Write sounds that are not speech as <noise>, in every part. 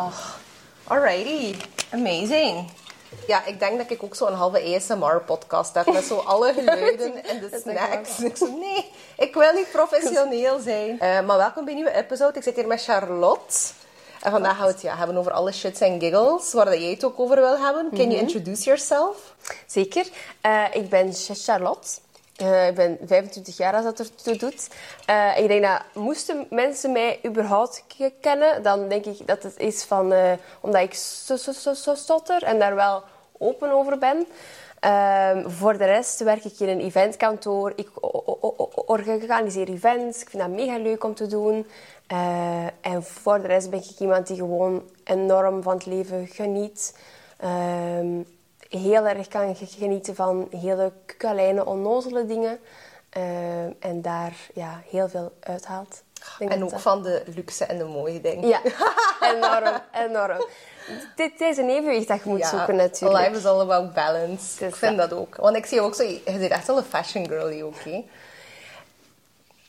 Ach, alrighty. Amazing. Ja, ik denk dat ik ook zo'n halve ASMR-podcast heb met zo <laughs> alle geluiden en de snacks. En ik zo, nee, ik wil niet professioneel <laughs> zijn. Eh, maar welkom bij een nieuwe episode. Ik zit hier met Charlotte. En vandaag gaan we het ja, hebben over alle shits en giggles, waar dat jij het ook over wil hebben. Can you introduce yourself? Zeker. Eh, ik ben Charlotte. Eh, ik ben 25 jaar als dat ertoe doet. Eh, ik denk dat moesten mensen mij überhaupt kennen, dan denk ik dat het is van eh, omdat ik zo, stotter en daar wel open over ben. Ehm, voor de rest werk ik in een eventkantoor. Ik organiseer events. Ik vind dat mega leuk om te doen. En voor de rest ben ik iemand die gewoon enorm van het leven geniet. Heel erg kan ge- genieten van hele kleine, onnozele dingen. Ehm, en daar ja, heel veel uithaalt. En ook dat- van de luxe en de mooie dingen. Ja, <laughs> enorm, enorm. Dit, is een evenwicht dat je moet zoeken natuurlijk. Life is all about balance. Dus ik vind dat ook. Want ik zie je ook zo... Je bent echt wel een fashion girlie ook, hè?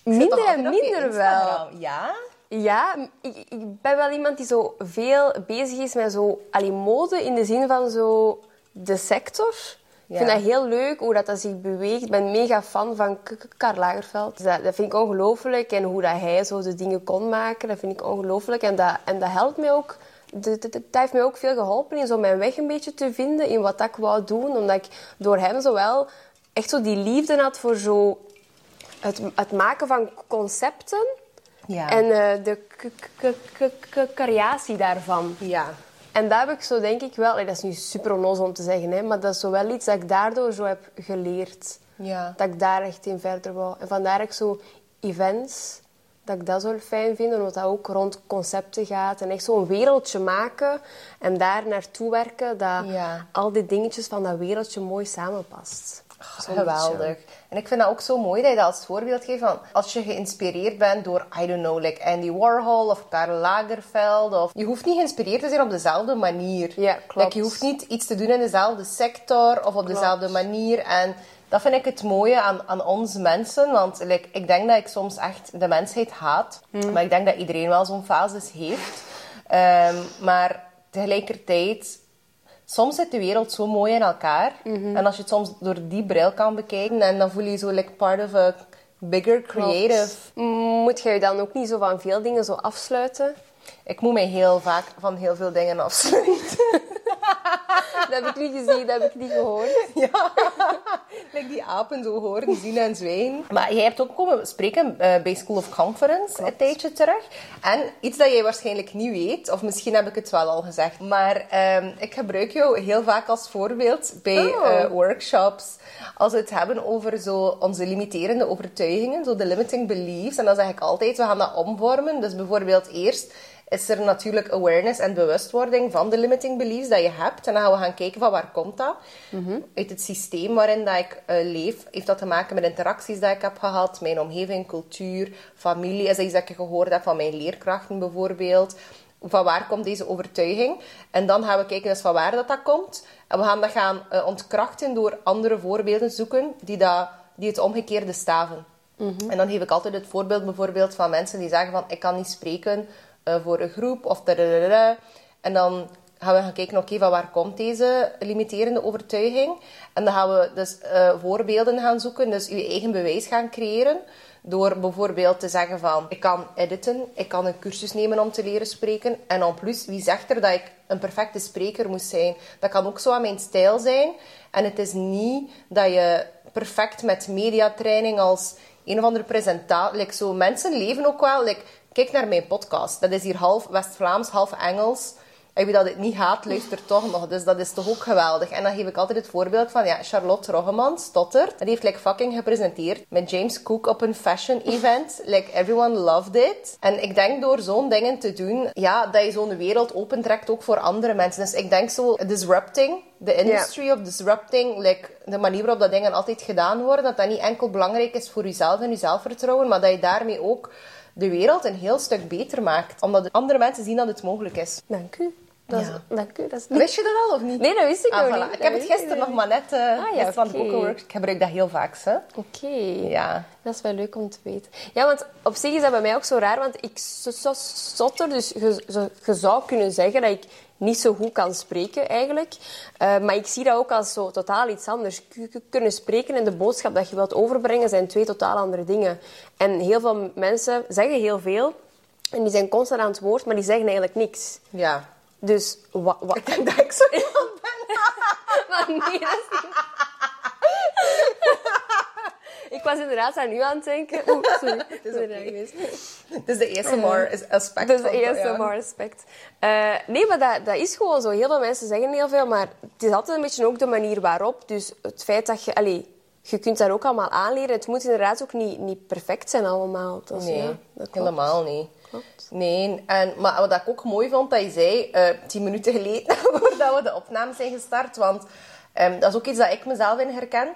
Minder en minder wel. Ja? Ja, ik, ik ben wel iemand die zo veel bezig is met zo allee, mode in de zin van zo de sector. Ik vind dat heel leuk hoe dat, dat zich beweegt. Ik ben mega fan van Karl Lagerfeld. Dus dat, dat vind ik ongelooflijk. En hoe dat hij zo de dingen kon maken, dat vind ik ongelooflijk. En dat, en dat helpt mij ook. Dat, dat, dat heeft mij ook veel geholpen in zo mijn weg een beetje te vinden in wat ik wou doen. Omdat ik door hem zowel echt zo die liefde had voor zo het, het maken van concepten. Ja. En eh, de creatie daarvan. Ja. En dat heb ik zo denk ik wel... Dat is nu super onnozel om te zeggen, hè, maar dat is zo wel iets dat ik daardoor zo heb geleerd. Ja. Dat ik daar echt in verder wou. En vandaar ik zo events, dat ik dat zo fijn vind. Omdat dat ook rond concepten gaat. En echt zo'n wereldje maken. En daar naartoe werken. Dat Ja. al die dingetjes van dat wereldje mooi samenpast. Geweldig. En ik vind dat ook zo mooi dat je dat als voorbeeld geeft van als je geïnspireerd bent door, I don't know, like Andy Warhol of Karl Lagerfeld. Of, je hoeft niet geïnspireerd te zijn op dezelfde manier. Ja, klopt. Like, je hoeft niet iets te doen in dezelfde sector of op dezelfde manier. En dat vind ik het mooie aan, aan ons mensen. Want like, ik denk dat ik soms echt de mensheid haat. Hmm. Maar ik denk dat iedereen wel zo'n fases heeft. Ehm, maar tegelijkertijd soms zit de wereld zo mooi in elkaar. Mhm. En als je het soms door die bril kan bekijken, en dan voel je je zo like part of a bigger creative. Moet jij je dan ook niet zo van veel dingen zo afsluiten? Ik moet mij heel vaak van heel veel dingen afsluiten. <laughs> <laughs> Dat heb ik niet gezien, dat heb ik niet gehoord. <laughs> ja, <laughs> like die apen zo horen, zien en zwijgen. Maar jij hebt ook komen spreken eh, bij School of Conference een tijdje terug. En iets dat jij waarschijnlijk niet weet, of misschien heb ik het wel al gezegd, maar ehm, ik gebruik jou heel vaak als voorbeeld bij Oh. eh, workshops. Als we het hebben over zo onze limiterende overtuigingen, zo de limiting beliefs. En dan zeg ik altijd, we gaan dat omvormen. Dus bijvoorbeeld eerst is er natuurlijk awareness en bewustwording van de limiting beliefs dat je hebt. En dan gaan we gaan kijken van waar komt dat. Uit het systeem waarin dat ik eh, leef, heeft dat te maken met interacties die ik heb gehad, mijn omgeving, cultuur, familie. Is dat iets dat ik gehoord heb van mijn leerkrachten bijvoorbeeld? Van waar komt deze overtuiging? En dan gaan we kijken dus van waar dat, dat komt. En we gaan dat gaan eh, ontkrachten door andere voorbeelden zoeken die, dat, die het omgekeerde staven. En dan geef ik altijd het voorbeeld bijvoorbeeld van mensen die zeggen van ik kan niet spreken eh, voor een groep of dadadada. En dan gaan we gaan kijken, oké, van waar komt deze limiterende overtuiging? En dan gaan we dus eh, voorbeelden gaan zoeken, dus je eigen bewijs gaan creëren. Door bijvoorbeeld te zeggen van, ik kan editen, ik kan een cursus nemen om te leren spreken. En en plus, wie zegt er dat ik een perfecte spreker moet zijn? Dat kan ook zo aan mijn stijl zijn. En het is niet dat je perfect met mediatraining als een of andere presentatie... Like zo, mensen leven ook wel... kijk naar mijn podcast. Dat is hier half West-Vlaams, half Engels. En wie dat het niet haat, luistert toch nog. Dus dat is toch ook geweldig. En dan geef ik altijd het voorbeeld van ja, Charlotte Roggeman, stottert. Die heeft like fucking gepresenteerd met James Cook op een fashion event. Like everyone loved it. En ik denk door zo'n dingen te doen, ja, dat je zo'n wereld opentrekt ook voor andere mensen. Dus ik denk zo, disrupting, the industry of disrupting, like de manier waarop dat dingen altijd gedaan worden, dat dat niet enkel belangrijk is voor jezelf en je zelfvertrouwen, maar dat je daarmee ook de wereld een heel stuk beter maakt. Omdat andere mensen zien dat het mogelijk is. Dank u. Dat, Ja. is, dat, dat is. Wist je dat al of niet? Nee, dat wist ik Ah, nog voilà. niet. Ik heb het gisteren nog maar net... eh Ah, ja, oké. boekenwork. Ik gebruik dat heel vaak. Oké. Ja. Dat is wel leuk om te weten. Ja, want op zich is dat bij mij ook zo raar, want ik zo- zo- stotter. Dus je zou kunnen zeggen dat ik niet zo goed kan spreken, eigenlijk. Eh, maar ik zie dat ook als zo totaal iets anders. Kunnen spreken en de boodschap dat je wilt overbrengen zijn twee totaal andere dingen. En heel veel mensen zeggen heel veel. En die zijn constant aan het woord, maar die zeggen eigenlijk niks. Ja. Dus wat... Ik denk dat ik zo <laughs> ben. Maar nee, dat is niet... <laughs> Ik was inderdaad aan u aan het denken. <laughs> Oeh, sorry. Dat is geweest. Dus de ASMR-aspect. Dat is de ASMR-aspect. Eh, nee, maar dat, dat is gewoon zo. Heel veel mensen zeggen heel veel, maar het is altijd een beetje ook de manier waarop. Dus het feit dat je... Allee, je kunt dat ook allemaal aanleren. Het moet inderdaad ook niet, niet perfect zijn allemaal. Dus, Nee, ja, dat helemaal niet. Klopt. Nee, en, maar wat ik ook mooi vond, dat je zei, eh, tien minuten geleden, <laughs> voordat we de opname zijn gestart, want ehm, dat is ook iets dat ik mezelf in herken.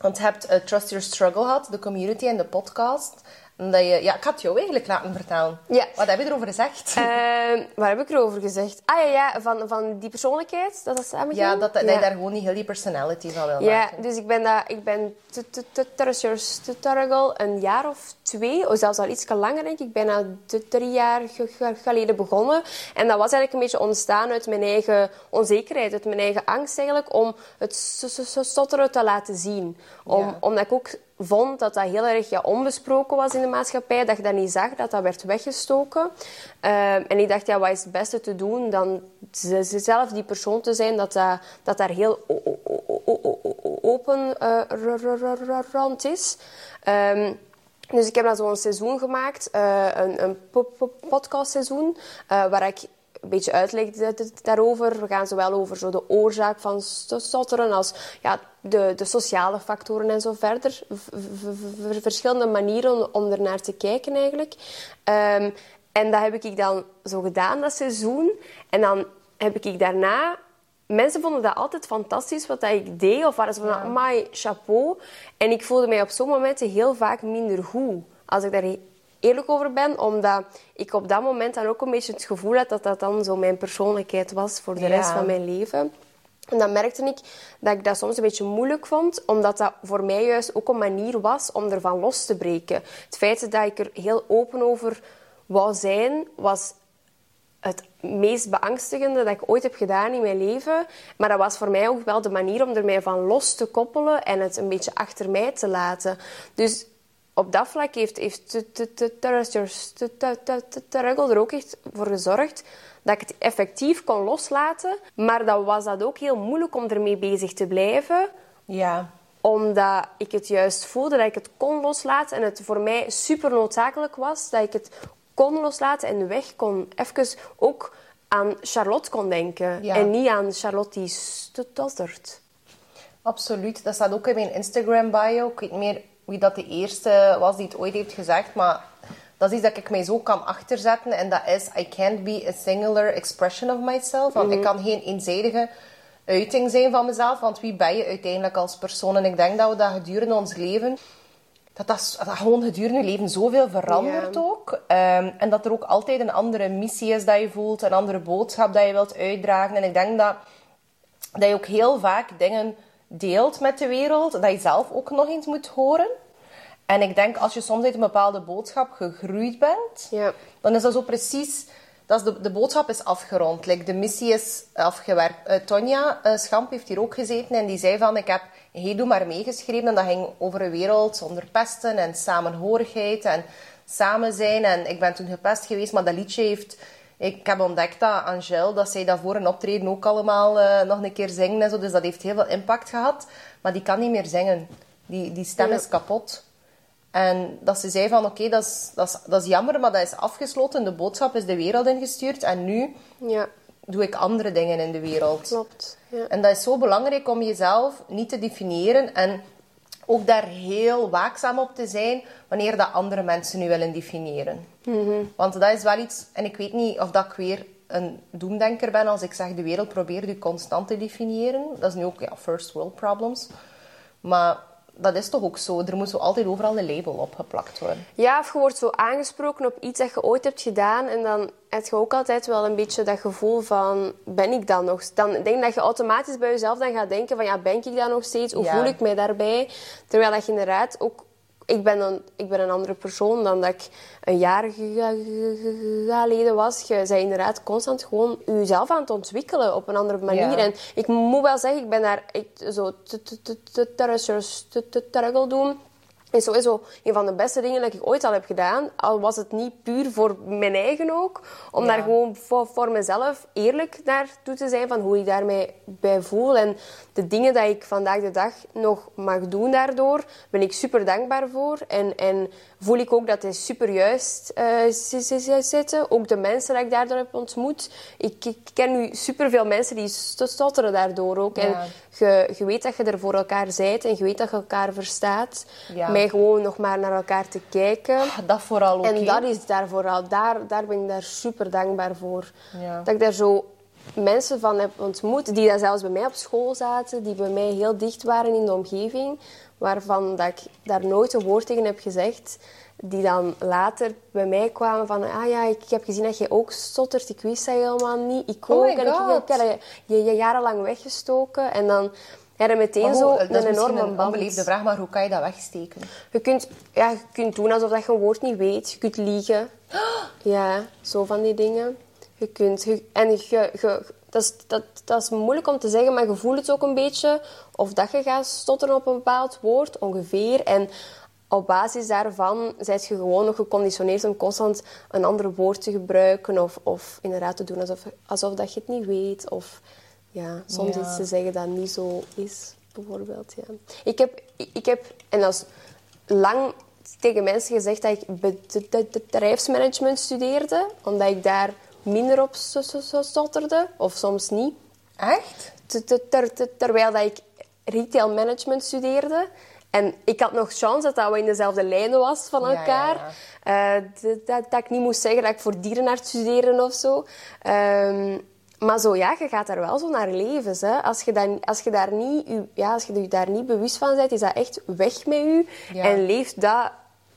Want je hebt eh, Trust Your Struggle gehad, de community en de podcast. Je, ja, ik had jou eigenlijk laten vertellen. Ja. Wat heb je erover gezegd? <laughs> Ehm, waar heb ik erover gezegd? Ah ja, ja van, van die persoonlijkheid, dat dat samen ja, dat, dat je daar gewoon niet heel die personality van wil Ja, maken. dus ik ben, dat, ik ben een jaar of twee, of zelfs al iets langer denk ik, bijna d- drie jaar ge- ge- geleden begonnen. En dat was eigenlijk een beetje ontstaan uit mijn eigen onzekerheid, uit mijn eigen angst eigenlijk, om het stotteren te laten zien. Om. Omdat ik ook vond dat dat heel erg ja, onbesproken was in de maatschappij, dat je dat niet zag, dat dat werd weggestoken. Ehm, en ik dacht, ja, wat is het beste te doen dan zelf die persoon te zijn dat, dat, dat daar heel open eh, rond is. Ehm, dus ik heb dan zo'n seizoen gemaakt, eh, een, een po- po- podcastseizoen, eh, waar ik een beetje uitleg da- da- daarover. We gaan zowel over zo de oorzaak van st- stotteren als ja, de, de sociale factoren en zo verder. V- verschillende manieren om, er naar te kijken eigenlijk. Ehm, en dat heb ik dan zo gedaan, dat seizoen. En dan heb ik daarna Mensen vonden dat altijd fantastisch wat dat ik deed. Of waren ze van, amai, chapeau. En ik voelde mij op zo'n momenten heel vaak minder goed. Als ik daar eerlijk over ben. Omdat ik op dat moment dan ook een beetje het gevoel had dat dat dan zo mijn persoonlijkheid was voor de Ja. rest van mijn leven. En dan merkte ik dat ik dat soms een beetje moeilijk vond, omdat dat voor mij juist ook een manier was om ervan los te breken. Het feit dat ik er heel open over wou zijn, was het meest beangstigende dat ik ooit heb gedaan in mijn leven. Maar dat was voor mij ook wel de manier om er mij van los te koppelen en het een beetje achter mij te laten. Dus op dat vlak heeft, heeft er ook echt voor gezorgd dat ik het effectief kon loslaten. Maar dan was dat ook heel moeilijk om ermee bezig te blijven Ja. omdat ik het juist voelde dat ik het kon loslaten en het voor mij super noodzakelijk was dat ik het kon loslaten en weg kon. Even ook aan Charlotte kon denken Ja. en niet aan Charlotte die stottert. Absoluut. Dat staat ook in mijn Instagram bio. Ik weet meer wie dat de eerste was die het ooit heeft gezegd, maar dat is iets dat ik mij zo kan achterzetten. En dat is, I can't be a singular expression of myself. Want ik kan geen eenzijdige uiting zijn van mezelf. Want wie ben je uiteindelijk als persoon? En ik denk dat we dat gedurende ons leven... Dat dat, dat gewoon gedurende je leven zoveel verandert ook. Ehm, en dat er ook altijd een andere missie is dat je voelt. Een andere boodschap dat je wilt uitdragen. En ik denk dat dat je ook heel vaak dingen deelt met de wereld, dat je zelf ook nog eens moet horen. En ik denk, als je soms uit een bepaalde boodschap gegroeid bent, Ja. dan is dat zo precies... Dat is de, de boodschap is afgerond. Like, de missie is afgewerkt. Eh Tonja eh, Schamp heeft hier ook gezeten en die zei van... Ik heb Hey Doe Maar meegeschreven en dat ging over een wereld zonder pesten en samenhorigheid en samen zijn. En ik ben toen gepest geweest, maar dat liedje heeft... Ik heb ontdekt dat Angèle, dat zij dat voor een optreden ook allemaal eh, nog een keer zingen en zo. Dus dat heeft heel veel impact gehad. Maar die kan niet meer zingen. Die, die stem Ja. is kapot. En dat ze zei van, oké, dat, is, dat, is, dat is jammer, maar dat is afgesloten. De boodschap is de wereld ingestuurd. En nu Ja, doe ik andere dingen in de wereld. klopt. Ja. En dat is zo belangrijk om jezelf niet te definiëren. En ook daar heel waakzaam op te zijn wanneer dat andere mensen nu willen definiëren. Want dat is wel iets... En ik weet niet of dat ik weer een doemdenker ben als ik zeg de wereld probeert u constant te definiëren. Dat is nu ook ja, first world problems. Maar dat is toch ook zo. Er moet zo altijd overal een label op geplakt worden. Ja, of je wordt zo aangesproken op iets dat je ooit hebt gedaan. En dan heb je ook altijd wel een beetje dat gevoel van... Ben ik dan nog... Dan denk ik dat je automatisch bij jezelf dan gaat denken van... Ja, ben ik dan nog steeds? Hoe Ja. voel ik mij daarbij? Terwijl dat je inderdaad ook... Ik ben, een, ik ben een andere persoon dan dat ik een jaar ge- ge- geleden was. Je bent inderdaad constant gewoon jezelf aan het ontwikkelen op een andere manier. Ja. En ik moet wel zeggen, ik ben daar ik, zo te- te- te- te- te- te- te- struggle doen is sowieso een van de beste dingen dat ik ooit al heb gedaan. Al was het niet puur voor mijn eigen ook. Om Ja. daar gewoon voor, voor mezelf eerlijk naartoe te zijn van hoe ik daarmee bij voel. En de dingen die ik vandaag de dag nog mag doen daardoor, ben ik super dankbaar voor. En, en voel ik ook dat die super juist eh, zitten. Ook de mensen die ik daardoor heb ontmoet. Ik, ik ken nu super veel mensen die st- stotteren daardoor ook. En je weet dat je er voor elkaar bent en je weet dat je elkaar verstaat. Ja. Mij gewoon nog maar naar elkaar te kijken. Dat vooral ook. En hè. dat is daar vooral, daar, daar ben ik daar super dankbaar voor. Ja. Dat ik daar zo mensen van heb ontmoet, die daar zelfs bij mij op school zaten, die bij mij heel dicht waren in de omgeving, waarvan dat ik daar nooit een woord tegen heb gezegd. Die dan later bij mij kwamen van, ah ja, ik heb gezien dat jij ook stottert. Ik wist dat helemaal niet. Ik Oh ook. my en ik, ik je, je, je jarenlang weggestoken. En dan ja, dan meteen zo hoe- dat is een enorme een band. onbeleefde vraag, maar hoe kan je dat wegsteken? Je kunt, ja, je kunt doen alsof dat je een woord niet weet. Je kunt liegen. <gasps> Ja, zo van die dingen. Je kunt... je- en je, je, dat, is, dat, dat is moeilijk om te zeggen, maar je voelt het ook een beetje. Of dat je gaat stotteren op een bepaald woord, ongeveer. En op basis daarvan zijt je gewoon nog geconditioneerd om constant een ander woord te gebruiken. Of, of inderdaad te doen alsof, alsof dat je het niet weet. Of ja, soms Ja. iets te zeggen dat niet zo is, bijvoorbeeld. Ja. Ik, heb, ik heb, en dat is lang tegen mensen gezegd dat ik be- bedrijfsmanagement studeerde, omdat ik daar minder op stotterde, of soms niet. Echt? Ter- ter- ter- ter- terwijl dat ik retail management studeerde. En ik had nog chance dat dat we in dezelfde lijnen was van Ja, ja, elkaar. Eh, dat, dat ik niet moest zeggen dat ik voor dierenarts studeerde of zo. Ehm, maar zo ja, je gaat daar wel zo naar leven. Hè. Als, je dan, als, je daar niet, ja, als je je daar niet bewust van bent, is dat echt weg met u. Ja. En leeft dat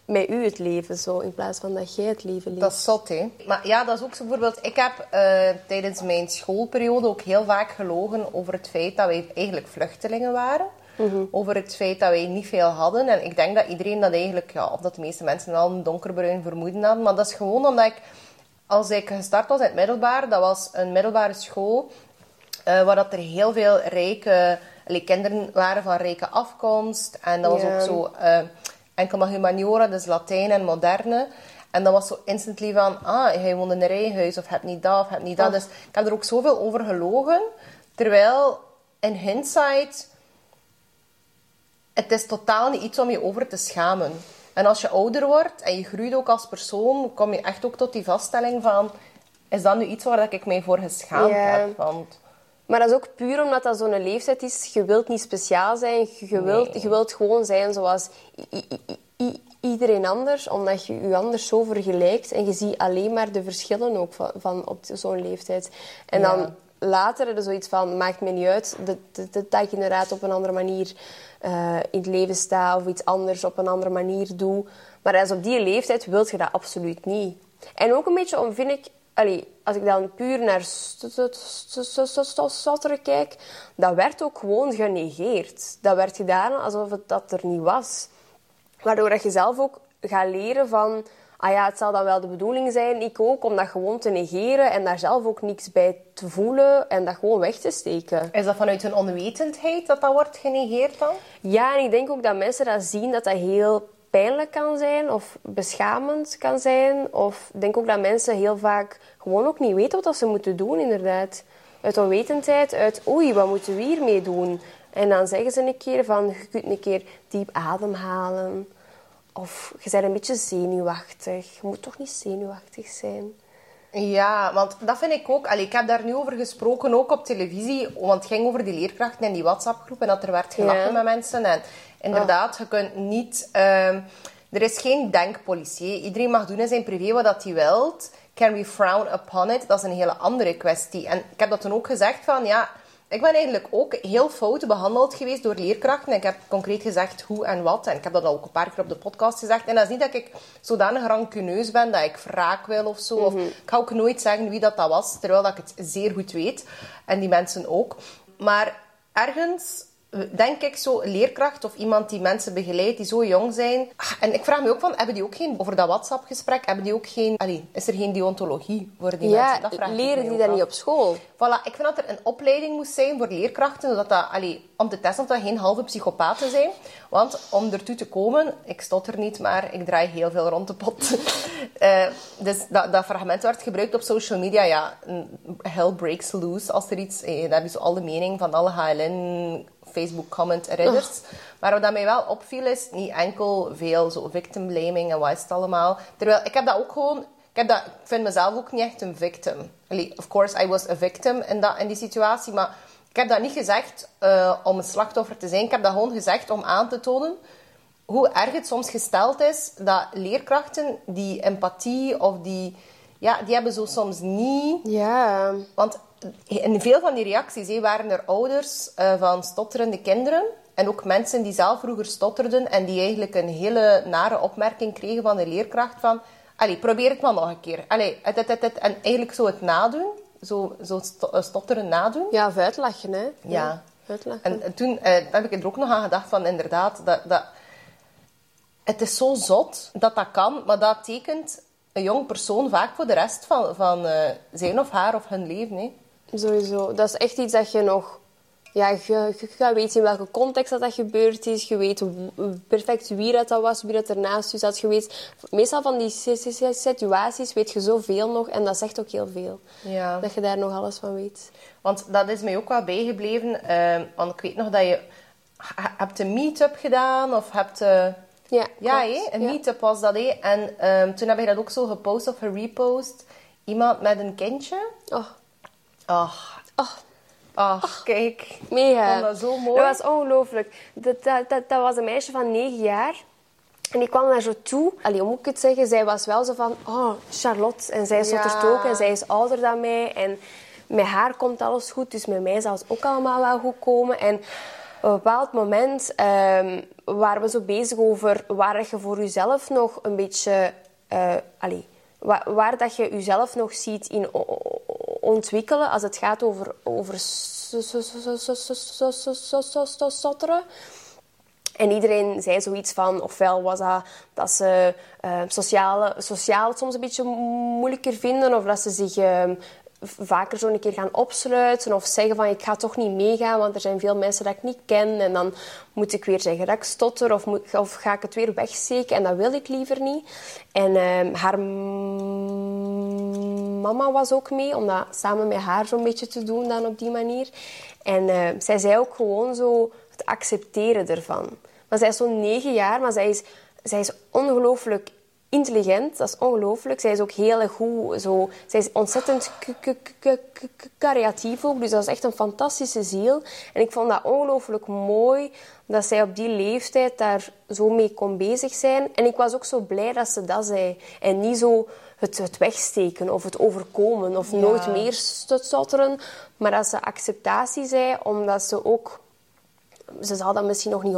met u het leven zo, in plaats van dat jij het leven leeft. Dat is zot, hè? Maar ja, dat is ook zo bijvoorbeeld... Ik heb eh, tijdens mijn schoolperiode ook heel vaak gelogen over het feit dat wij eigenlijk vluchtelingen waren. Over het feit dat wij niet veel hadden. En ik denk dat iedereen dat eigenlijk... Ja, of dat de meeste mensen wel een donkerbruin vermoeden hadden. Maar dat is gewoon omdat ik... Als ik gestart was in het middelbaar, dat was een middelbare school... eh, waar dat er heel veel rijke allee, kinderen waren van rijke afkomst. En dat was ook zo eh, enkel maar humaniora, dus Latijn en moderne. En dat was zo instantly van, ah, hij woont in een rijhuis, of hebt niet dat, of hebt niet dat. Oh. Dus ik heb er ook zoveel over gelogen. Terwijl, in hindsight, het is totaal niet iets om je over te schamen. En als je ouder wordt en je groeit ook als persoon, kom je echt ook tot die vaststelling van, is dat nu iets waar dat ik mij voor geschaamd Ja. heb? Want Maar dat is ook puur omdat dat zo'n leeftijd is. Je wilt niet speciaal zijn. Je wilt, je wilt gewoon zijn zoals iedereen anders. Omdat je je anders zo vergelijkt. En je ziet alleen maar de verschillen ook van, van op zo'n leeftijd. En Ja. dan later er zoiets van, maakt me niet uit. Dat, dat, ik inderdaad op een andere manier eh, in het leven sta. Of iets anders op een andere manier doe. Maar als op die leeftijd wil je dat absoluut niet. En ook een beetje om, vind ik... Als ik dan puur naar st- st- st- st- st- st- stotteren kijk, dat werd ook gewoon genegeerd. Dat werd gedaan alsof het dat er niet was. Waardoor dat je zelf ook gaat leren van... Ah ja, het zal dan wel de bedoeling zijn, ik ook, om dat gewoon te negeren en daar zelf ook niks bij te voelen en dat gewoon weg te steken. is dat vanuit hun onwetendheid dat dat wordt genegeerd dan? Ja, en ik denk ook dat mensen dat zien, dat dat heel pijnlijk kan zijn of beschamend kan zijn. Of ik denk ook dat mensen heel vaak gewoon ook niet weten wat ze moeten doen, inderdaad. Uit onwetendheid, uit oei, wat moeten we hiermee doen? En dan zeggen ze een keer van, je kunt een keer diep ademhalen. Of je bent een beetje zenuwachtig. Je moet toch niet zenuwachtig zijn. Ja, want dat vind ik ook. Allee, ik heb daar nu over gesproken, ook op televisie. Want het ging over die leerkrachten in die WhatsApp-groep. En dat er werd gelachen Ja. met mensen. En inderdaad, je kunt niet... ehm, er is geen denkpolitie. Iedereen mag doen in zijn privé wat hij wilt. Can we frown upon it? Dat is een hele andere kwestie. En ik heb dat toen ook gezegd van... Ja, ik ben eigenlijk ook heel fout behandeld geweest door leerkrachten. Ik heb concreet gezegd hoe en wat. En ik heb dat al ook een paar keer op de podcast gezegd. En dat is niet dat ik zodanig rancuneus ben dat ik wraak wil of zo. Of ik ga ook nooit zeggen wie dat, dat was, terwijl dat ik het zeer goed weet. En die mensen ook. Maar ergens denk ik zo leerkracht of iemand die mensen begeleidt die zo jong zijn. Ah, En ik vraag me ook van, hebben die ook geen, over dat WhatsApp-gesprek, hebben die ook geen, allee, is er geen deontologie voor die Ja, mensen? Dat vraag leren die dat af. niet op school? Voilà, ik vind dat er een opleiding moest zijn voor leerkrachten, zodat dat, allee, om te testen of dat geen halve psychopaten zijn. Want om ertoe te komen, ik stotter niet, maar ik draai heel veel rond de pot. <laughs> Eh, dus dat, dat fragment werd gebruikt op social media. Ja, hell breaks loose als er iets... Eh, daar is al de mening van alle HLN, Facebook comment redders. Maar wat dat mij wel opviel is niet enkel veel zo victim blaming en wat is het allemaal. Terwijl ik heb dat ook gewoon... Ik, heb dat, ik vind mezelf ook niet echt een victim. Allee, of course, I was a victim in, dat, in die situatie. Maar ik heb dat niet gezegd eh, om een slachtoffer te zijn. Ik heb dat gewoon gezegd om aan te tonen hoe erg het soms gesteld is dat leerkrachten die empathie of die... Ja, die hebben zo soms niet... Ja. Want in veel van die reacties waren er ouders eh, van stotterende kinderen. En ook mensen die zelf vroeger stotterden en die eigenlijk een hele nare opmerking kregen van de leerkracht van... Allee, probeer het maar nog een keer. Allee, het, het, het, het. En eigenlijk zo het nadoen, zo, zo eh, stotteren nadoen. Ja, of uitlachen, hè? Ja. Uitlachen. En, en toen eh, heb ik er ook nog aan gedacht van inderdaad, dat, dat, het is zo zot dat dat kan, maar dat tekent een jong persoon vaak voor de rest van, van eh, zijn of haar of hun leven. Hè. Sowieso. Dat is echt iets dat je nog... Ja, je, je gaat weten in welke context dat, dat gebeurd is. Je weet perfect wie dat, dat was, wie dat ernaast je zat. Je weet, meestal van die si- si- si- situaties weet je zoveel nog. En dat zegt ook heel veel. Ja. Dat je daar nog alles van weet. Want dat is mij ook wel bijgebleven. eh, want ik weet nog dat je... Hebt een meet-up gedaan? Of hebt... eh, Ja, ja, een Ja. meet-up was dat. En ehm, toen heb je dat ook zo gepost of gerepost. Iemand met een kindje. Oh, Ach, oh, ach, kijk. mega. Ik vond dat zo mooi. Dat was ongelooflijk. Dat, dat, dat, dat was een meisje van negen jaar. En die kwam naar zo toe. Allee, hoe moet ik het zeggen? Zij was wel zo van... Oh, Charlotte. En zij stottert Ja. ook. En zij is ouder dan mij. En met haar komt alles goed. Dus met mij zal het ook allemaal wel goed komen. En op een bepaald moment ehm, waren we zo bezig over... Waar je voor jezelf nog een beetje... eh allee, waar, waar dat je jezelf nog ziet in ontwikkelen als het gaat over, over stotteren. En iedereen zei zoiets van, ofwel was dat dat ze uh, sociale, sociaal soms een beetje moeilijker vinden, of dat ze zich vaker zo een keer gaan opsluiten, of zeggen van ik ga toch niet meegaan, want er zijn veel mensen dat ik niet ken, en dan moet ik weer zeggen dat ik stotter, of, moet, of ga ik het weer wegsteken, en dat wil ik liever niet. En eh, haar mama was ook mee, om dat samen met haar zo'n beetje te doen dan op die manier. En eh, zij zei ook gewoon zo het accepteren ervan. Maar zij is zo'n negen jaar, maar zij is, zij is ongelooflijk intelligent. Dat is ongelooflijk. Zij is ook heel goed. Zo, zij is ontzettend creatief ook. Dus dat is echt een fantastische ziel. En ik vond dat ongelooflijk mooi dat zij op die leeftijd daar zo mee kon bezig zijn. En ik was ook zo blij dat ze dat zei. En niet zo het, het wegsteken of het overkomen of Ja. nooit meer stotteren. Maar dat ze acceptatie zei, omdat ze ook ze zal dat misschien nog niet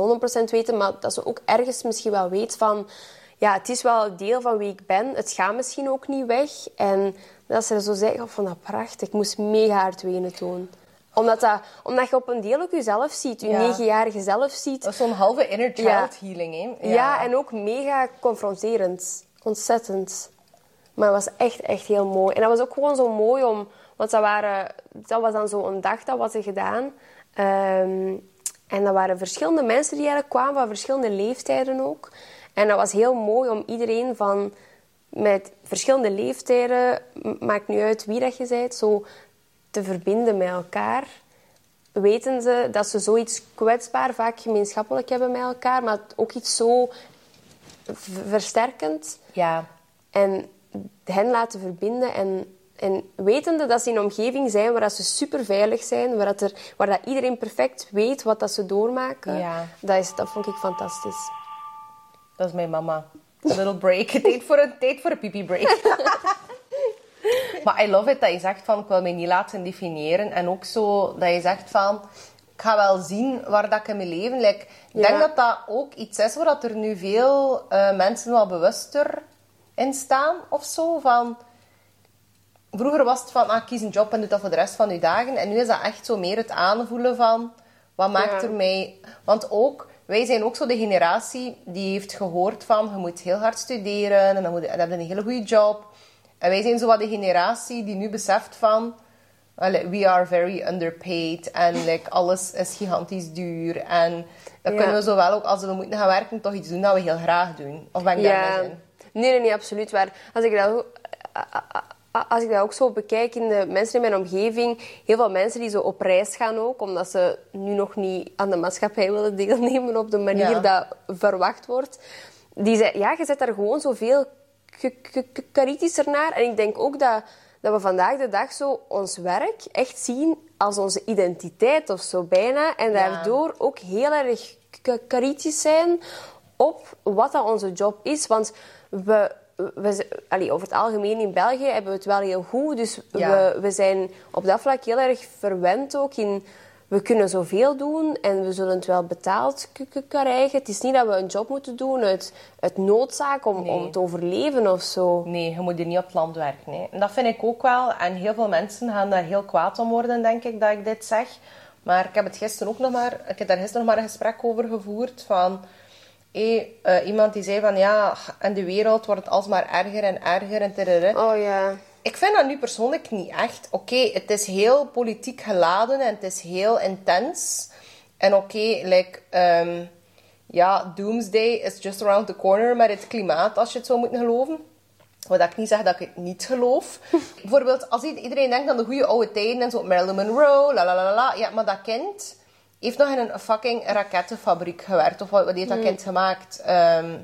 100% weten, maar dat ze ook ergens misschien wel weet van... Ja, het is wel een deel van wie ik ben. Het gaat misschien ook niet weg. En dat ze zo zei, ik vond dat prachtig. Ik moest mega hard wenen toen. Omdat, dat, omdat je op een deel ook jezelf ziet. Je Ja. negenjarige zelf ziet. Dat is zo'n halve inner child Ja. healing, hè? Ja. en ook mega confronterend. Ontzettend. Maar het was echt, echt heel mooi. En dat was ook gewoon zo mooi om... Want dat, waren, dat was dan zo'n dag, dat was er gedaan. Ehm, en dat waren verschillende mensen die eigenlijk kwamen, van verschillende leeftijden ook. En dat was heel mooi om iedereen van... Met verschillende leeftijden, maakt niet uit wie dat je bent, zo te verbinden met elkaar weten ze dat ze zoiets kwetsbaar vaak gemeenschappelijk hebben met elkaar, maar ook iets zo versterkend Ja. en hen laten verbinden en, en wetende dat ze in een omgeving zijn waar dat ze super veilig zijn, waar, dat er, waar dat iedereen perfect weet wat dat ze doormaken, Ja. dat, is, dat vond ik fantastisch. Dat is mijn mama. A little break. <laughs> Tijd voor een, tijd voor een pipi break. <laughs> Maar I love it dat je zegt van, ik wil mij niet laten definiëren. En ook zo dat je zegt van, ik ga wel zien waar dat ik in mijn leven... Like, ik denk dat dat ook iets is waar dat er nu veel eh, mensen wel bewuster in staan of zo. Van, vroeger was het van, ah, kies een job en doe dat voor de rest van je dagen. En nu is dat echt zo meer het aanvoelen van, wat maakt Ja. er mij... Want ook, wij zijn ook zo de generatie die heeft gehoord van, je moet heel hard studeren en dan, moet je, dan heb je een hele goede job. En wij zijn zo wat de generatie die nu beseft van, well, we are very underpaid en like, alles is gigantisch duur. En dan Ja. kunnen we zowel ook, als we moeten gaan werken, toch iets doen dat we heel graag doen. Of ben ik daar Ja, mis in? nee, nee, nee, absoluut waar. Als ik dat, als ik dat ook zo bekijk in de mensen in mijn omgeving, heel veel mensen die zo op reis gaan ook, omdat ze nu nog niet aan de maatschappij willen deelnemen op de manier Ja. dat verwacht wordt. Die zei, ja, je zet daar gewoon zoveel kritischer naar. En ik denk ook dat, dat we vandaag de dag zo ons werk echt zien als onze identiteit of zo bijna. En Ja. daardoor ook heel erg kritisch zijn op wat dat onze job is. Want we, we, allee, over het algemeen in België hebben we het wel heel goed. Dus Ja. we, we zijn op dat vlak heel erg verwend ook in... We kunnen zoveel doen en we zullen het wel betaald krijgen. Het is niet dat we een job moeten doen uit, uit noodzaak om, Nee. om te overleven of zo. Nee, je moet hier niet op het land werken. Hè. En dat vind ik ook wel. En heel veel mensen gaan daar heel kwaad om worden, denk ik, dat ik dit zeg. Maar ik heb het gisteren ook nog maar... Ik heb daar gisteren nog maar een gesprek over gevoerd van... eh, iemand die zei van ja, in de wereld wordt het alsmaar erger en erger en tereré. Oh ja. Ik vind dat nu persoonlijk niet echt. Oké, het is heel politiek geladen en het is heel intens. En oké, like, ehm, ja, doomsday is just around the corner met het klimaat, als je het zou moeten geloven. Wat ik niet zeg dat ik het niet geloof. <laughs> Bijvoorbeeld, als iedereen denkt aan de goede oude tijden en zo, Marilyn Monroe, la la la, la. Ja, maar dat kind heeft nog in een fucking rakettenfabriek gewerkt. Of wat, wat heeft dat kind gemaakt? Ehm,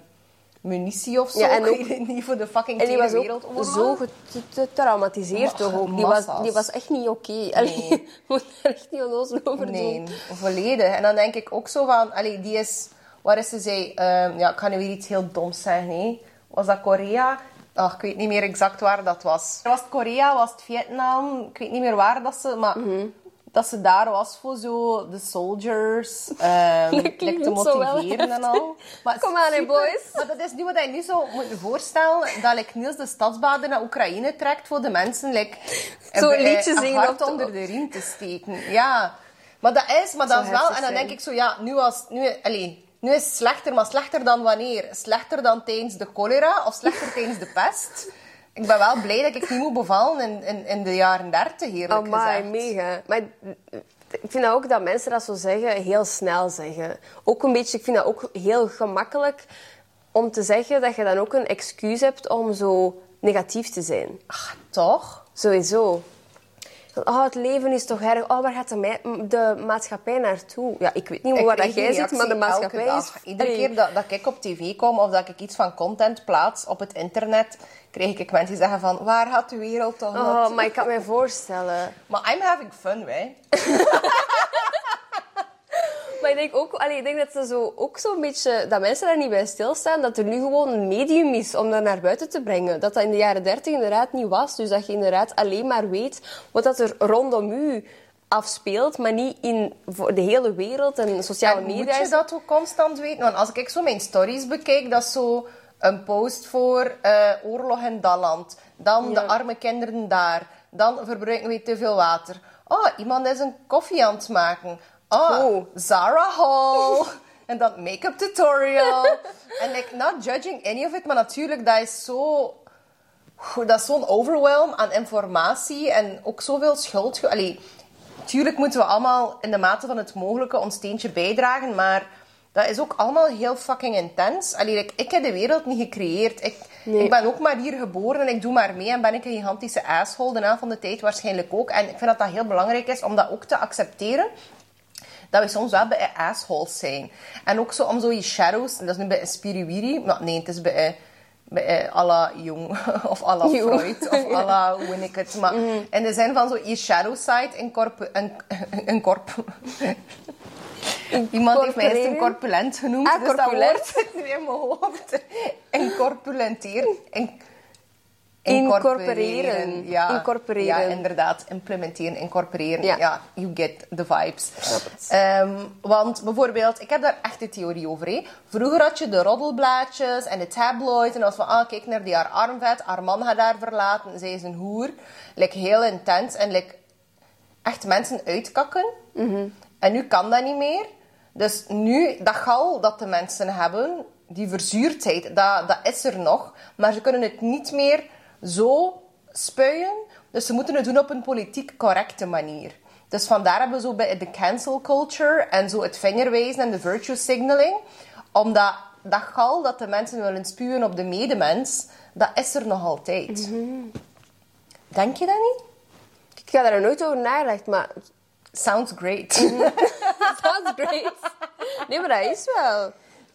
munitie of zo? Hmm. Ja, en ook- niet voor de fucking En die Tweede was Wereldoorlog. zo get- getraumatiseerd toch ook. Die was, die was echt niet oké. Allee, <laughs> Je moet er echt niet onnozel over Nee, doen. volledig. En dan denk ik ook zo van, allee, die is, waar is ze zei, ehm, ja, ik ga nu weer iets heel doms zeggen, hè. Was dat Korea? Ach, ik weet niet meer exact waar dat was. Was het Korea, was het Vietnam? Ik weet niet meer waar dat ze, maar Mhm. Dat ze daar was voor zo de soldiers, <laughs> like klinkt te motiveren en al. Maar Kom aan, super- boys. Maar dat is niet wat je nu zou moeten voorstellen, dat like, Niels de stadsbaden naar Oekraïne trekt voor de mensen like, <laughs> Zo een eh, liedje een zingen hart onder de riem te steken. Ja. Maar dat is, maar dat is wel... En dan denk ik zo, ja, nu, was, nu, allee, nu is het slechter, maar slechter dan wanneer? Slechter dan tijdens de cholera of slechter tijdens de pest? Ik ben wel blij dat ik niet moet bevallen in, in, in de jaren dertig, eerlijk Amai, gezegd. mega. Maar ik vind dat ook dat mensen dat zo zeggen, heel snel zeggen. Ook een beetje, ik vind dat ook heel gemakkelijk om te zeggen dat je dan ook een excuus hebt om zo negatief te zijn. Ach, toch? Sowieso. Oh, het leven is toch erg. Oh, waar gaat de, maatschappij naartoe? Ja, ik weet niet Ik waar dat jij zit, maar de maatschappij elke is... Iedere keer dat, dat ik op tv kom of dat ik iets van content plaats op het internet, krijg ik mensen die zeggen van, waar gaat de wereld toch Oh, naartoe? maar ik kan me voorstellen. Maar I'm having fun, wij. <laughs> Maar ik denk ook, allee, ik denk dat ze zo, ook zo'n beetje, dat mensen daar niet bij stilstaan, dat er nu gewoon een medium is om dat naar buiten te brengen. Dat dat in de jaren dertig inderdaad niet was. Dus dat je inderdaad alleen maar weet wat dat er rondom u afspeelt, maar niet in voor de hele wereld en sociale En media. moet je dat ook constant weten? Want als ik zo mijn stories bekijk, dat is zo een post voor eh, oorlog in dat land. Dan de arme kinderen daar. Dan verbruiken we te veel water. Oh, iemand is een koffie aan het maken. Oh, Oh. Zara Hall. <laughs> en dan make-up tutorial. <laughs> En like, not judging any of it, maar natuurlijk, dat is zo... Dat is zo'n overwhelm aan informatie en ook zoveel schuld. Allee, tuurlijk moeten we allemaal in de mate van het mogelijke ons steentje bijdragen, maar dat is ook allemaal heel fucking intens. Allee, like, ik heb de wereld niet gecreëerd. Ik, ik ben ook maar hier geboren en ik doe maar mee en ben ik een gigantische asshole de helft van de tijd waarschijnlijk ook. En ik vind dat dat heel belangrijk is om dat ook te accepteren dat we soms wel bij assholes zijn. En ook zo om zo je shadows, dat is nu bij een spiriwiri, maar nee, het is bij, bij eh, à la Jung of à la Jung. Freud of à la <laughs> hoe ik het. Maar in de zin van zo je shadow side incorpo- in, incorp <laughs> Iemand heeft mij eens corpulent genoemd. Ah, dus dat corpulent. woord zit nu in mijn hoofd. Incorpulenteren. In, Incorporeren. Ja, Incorporeren. ja, inderdaad. Implementeren, incorporeren. Ja. Ja, you get the vibes. Ehm, want bijvoorbeeld, ik heb daar echt een theorie over. Hè. Vroeger had je de roddelblaadjes en de tabloids. En als van, ah, kijk naar die haar armvet. Haar man gaat haar verlaten. Zij is een hoer. Like, heel intens. En like, echt mensen uitkakken. En nu kan dat niet meer. Dus nu, dat gal dat de mensen hebben, die verzuurdheid, dat, dat is er nog. Maar ze kunnen het niet meer zo spuien. Dus ze moeten het doen op een politiek correcte manier. Dus vandaar hebben we zo bij de cancel culture en zo het vingerwijzen en de virtue signaling. Omdat dat gal dat de mensen willen spuwen op de medemens, dat is er nog altijd. Denk je dat niet? Ik ga daar nooit over nagedacht, maar Sounds great. <laughs> sounds great. Nee, maar dat is wel.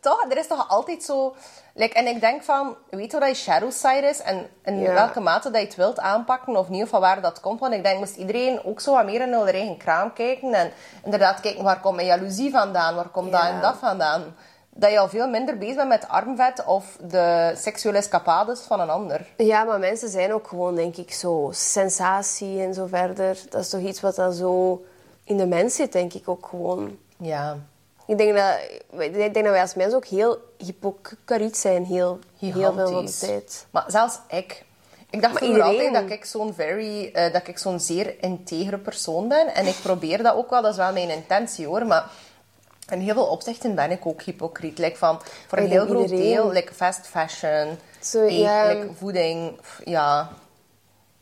Toch, er is toch altijd zo... Like, en ik denk van, weet je wat je shadow side is? En in Ja. welke mate dat je het wilt aanpakken of niet, van waar dat komt. Want ik denk, moest iedereen ook zo wat meer in hun eigen kraam kijken. En inderdaad kijken, waar komt mijn jaloezie vandaan? Waar komt dat en dat vandaan? Dat je al veel minder bezig bent met armvet of de seksuele escapades van een ander. Ja, maar mensen zijn ook gewoon, denk ik, zo sensatie en zo verder. Dat is toch iets wat dan zo in de mens zit, denk ik ook gewoon. Ja. Ik denk dat, ik denk dat wij als mensen ook heel hypocriet zijn, heel, heel veel van de tijd. Maar zelfs ik. Ik dacht iedereen- altijd dat ik zo'n very, eh, dat ik zo'n zeer integere persoon ben. En ik probeer dat ook wel, dat is wel mijn intentie hoor. Maar in heel veel opzichten ben ik ook hypocriet. Like van, voor een heel groot iedereen. deel, like fast fashion, Zo, eet, ja. like voeding, pff, ja.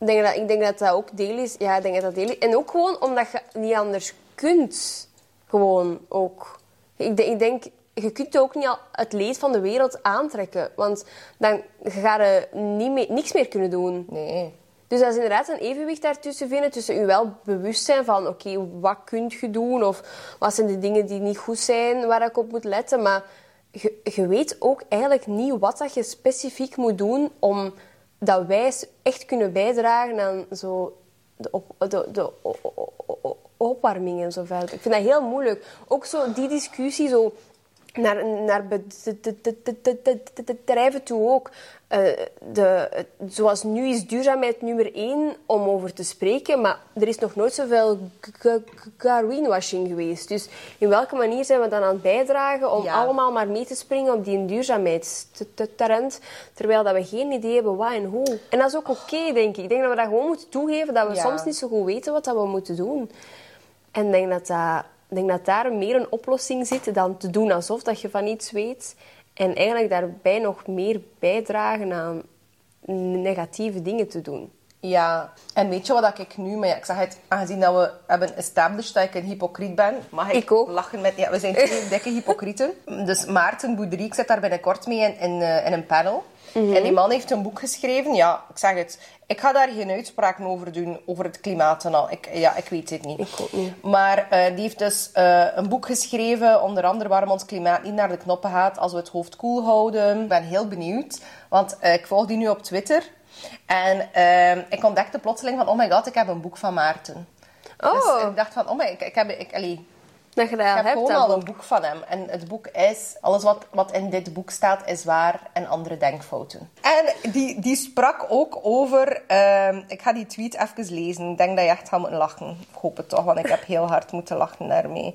Ik denk, dat, ik denk dat dat ook deel is. Ja, ik denk dat dat deel is. En ook gewoon omdat je niet anders kunt. Gewoon ook. Ik, denk- ik denk, je kunt ook niet al het leed van de wereld aantrekken. Want dan ga je niet meer, niks meer kunnen doen. Nee. Dus dat is inderdaad een evenwicht daartussen vinden. Tussen je wel bewust zijn van, oké, wat kun je doen? Of wat zijn de dingen die niet goed zijn, waar ik op moet letten? Maar je, je weet ook eigenlijk niet wat dat je specifiek moet doen om dat wij echt kunnen bijdragen aan zo de, op, de, de opwarming en zo verder. Ik vind dat heel moeilijk. Ook zo die discussie zo naar, naar bedrijven toe ook. Eh, de, zoals nu is duurzaamheid nummer één om over te spreken, maar er is nog nooit zoveel greenwashing geweest. Dus in welke manier zijn we dan aan het bijdragen om Ja. allemaal maar mee te springen op die duurzaamheidstrend, terwijl dat we geen idee hebben wat en hoe. En dat is ook oké, denk ik. Ik denk dat we dat gewoon moeten toegeven, dat we Ja. soms niet zo goed weten wat dat we moeten doen. En ik denk dat, dat, ik denk dat daar meer een oplossing zit dan te doen alsof dat je van iets weet. En eigenlijk daarbij nog meer bijdragen aan negatieve dingen te doen. Ja, en weet je wat ik nu... Maar ja, ik zeg het, aangezien dat we hebben established dat ik een hypocriet ben, mag ik, Ik ook. lachen met... Ja, we zijn twee <laughs> dikke hypocrieten. Dus Maarten Boudry, ik zit daar binnenkort mee in, in, eh, in een panel. Mhm. En die man heeft een boek geschreven. Ja, ik zeg het. Ik ga daar geen uitspraken over doen, over het klimaat en al. Ik, ja, ik weet het niet. Ik ook niet. Maar eh, die heeft dus eh, een boek geschreven, onder andere waarom ons klimaat niet naar de knoppen gaat als we het hoofd koel houden. Ik ben heel benieuwd, want eh, ik volg die nu op Twitter. En ik ontdekte plotseling van, oh my god, ik heb een boek van Maarten. Oh. Dus ik dacht van, oh my, ik, ik heb, ik, allee, Dat je dat ik heb hebt. gewoon al boek. een boek van hem. En het boek is, alles wat, wat in dit boek staat, is waar en andere denkfouten. En die, die sprak ook over, ehm, ik ga die tweet even lezen. Ik denk dat je echt gaat moeten lachen. Ik hoop het toch, want ik heb heel hard moeten lachen daarmee.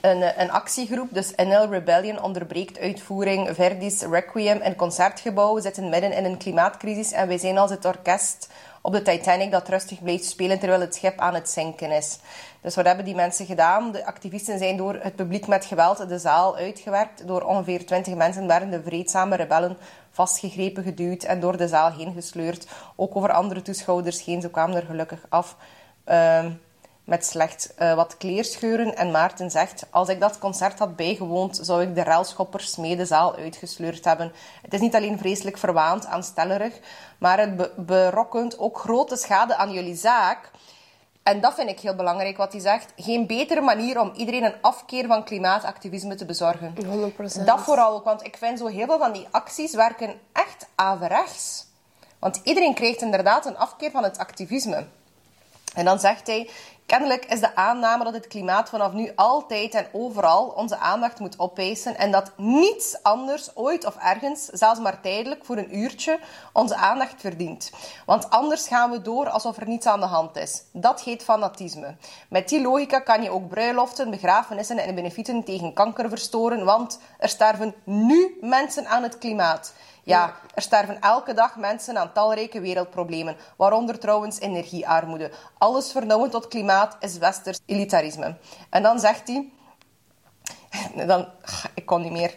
Een, eh, een actiegroep, dus NL Rebellion, onderbreekt uitvoering Verdi's Requiem in Concertgebouw. We zitten midden in een klimaatcrisis en wij zijn als het orkest op de Titanic dat rustig blijft spelen terwijl het schip aan het zinken is. Dus wat hebben die mensen gedaan? De activisten zijn door het publiek met geweld de zaal uitgewerkt. Door ongeveer 20 mensen werden de vreedzame rebellen vastgegrepen, geduwd en door de zaal heen gesleurd. Ook over andere toeschouwers heen. Ze kwamen er gelukkig af. Ehm, met slechts eh, wat kleerscheuren. En Maarten zegt, als ik dat concert had bijgewoond, zou ik de railschoppers mee de zaal uitgesleurd hebben. Het is niet alleen vreselijk verwaand, aanstellerig, maar het be- berokkent ook grote schade aan jullie zaak. En dat vind ik heel belangrijk wat hij zegt. Geen betere manier om iedereen een afkeer van klimaatactivisme te bezorgen. 100%. Dat vooral ook, want ik vind zo heel veel van die acties werken echt averechts. Want iedereen krijgt inderdaad een afkeer van het activisme. En dan zegt hij, Kennelijk is de aanname dat het klimaat vanaf nu altijd en overal onze aandacht moet opeisen en dat niets anders ooit of ergens, zelfs maar tijdelijk voor een uurtje, onze aandacht verdient. Want anders gaan we door alsof er niets aan de hand is. Dat heet fanatisme. Met die logica kan je ook bruiloften, begrafenissen en benefieten tegen kanker verstoren, want er sterven nu mensen aan het klimaat. Ja, er sterven elke dag mensen aan talrijke wereldproblemen, waaronder trouwens energiearmoede. Alles vernauwen tot klimaat is westers elitarisme. En dan zegt hij... <laughs> Dan, ik kon niet meer.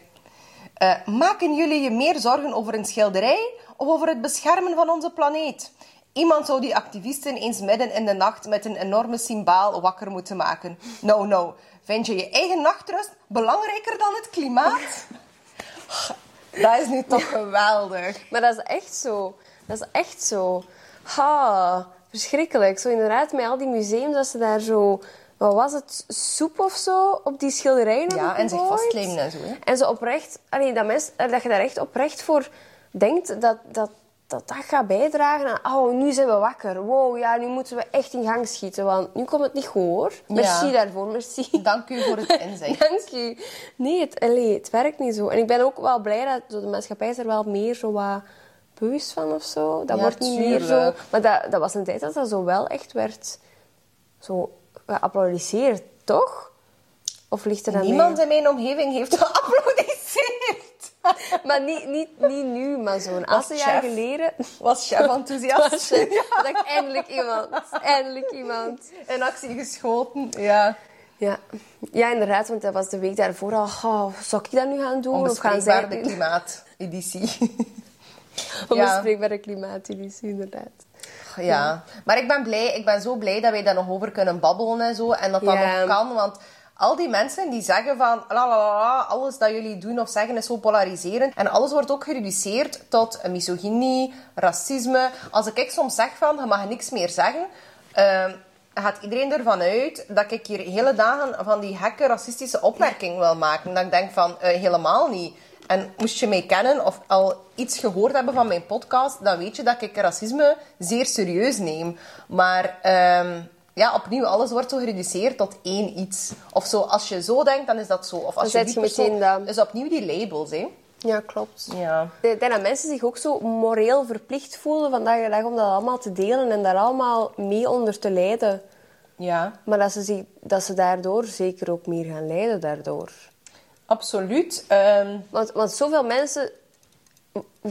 Uh, maken jullie je meer zorgen over een schilderij of over het beschermen van onze planeet? Iemand zou die activisten eens midden in de nacht met een enorme symbaal wakker moeten maken. Nou, nou, vind je je eigen nachtrust belangrijker dan het klimaat? <laughs> Dat is nu toch geweldig. Maar dat is echt zo. Dat is echt zo. Ha, verschrikkelijk. Zo inderdaad, met al die museums, dat ze daar zo... Wat was het? Soep of zo op die schilderijen Ja, en zich vastlijmen en zo. Hè? En zo oprecht... Allee, dat, mens, dat je daar echt oprecht voor denkt dat... dat dat dat gaat bijdragen aan... Oh, nu zijn we wakker. Wow, ja, nu moeten we echt in gang schieten. Want nu komt het niet goed, hoor. Merci ja. daarvoor, merci. Dank u voor het inzicht. <laughs> Dank u. Nee, het, allee, het werkt niet zo. En ik ben ook wel blij dat de maatschappij is er wel meer zo wat bewust van of zo. Dat Ja, wordt niet meer zo... Maar dat, dat was een tijd dat dat zo wel echt werd... Zo geapplaudisseerd, toch? Of ligt er dan Niemand in mijn omgeving heeft geapplaudisseerd. <laughs> Maar niet, niet, niet nu, maar zo'n aantal jaar geleden... <laughs> Was chef enthousiast. <laughs> Dat ik eindelijk iemand. Eindelijk iemand. In actie geschoten. Ja. Ja. ja, inderdaad, want dat was de week daarvoor al. Oh, zou ik dat nu gaan doen? Of gaan zij de klimaateditie. Onbespreekbare klimaateditie, inderdaad. Ja, maar ik ben blij. Ik ben zo blij dat wij daar nog over kunnen babbelen en zo. En dat dat Ja. nog kan. Want al die mensen die zeggen van... La, la, la, alles dat jullie doen of zeggen is zo polariserend. En alles wordt ook gereduceerd tot misogynie, racisme. Als ik soms zeg van, je mag niks meer zeggen... ehm, gaat iedereen ervan uit dat ik hier hele dagen van die gekke racistische opmerking wil maken. Dat ik denk van, eh, helemaal niet. En moest je mij kennen of al iets gehoord hebben van mijn podcast, dan weet je dat ik racisme zeer serieus neem. Maar ehm, ja, opnieuw, alles wordt zo gereduceerd tot één iets. Of zo, als je zo denkt, dan is dat zo. Of als Dan je je meteen dat. Dus opnieuw die labels, hè. Ja, klopt. Ja. Ik denk dat mensen zich ook zo moreel verplicht voelen vandaag de dag om dat allemaal te delen en daar allemaal mee onder te lijden. Ja, Maar dat ze, zich, dat ze daardoor zeker ook meer gaan lijden daardoor. absoluut. Ehm, Want, want zoveel mensen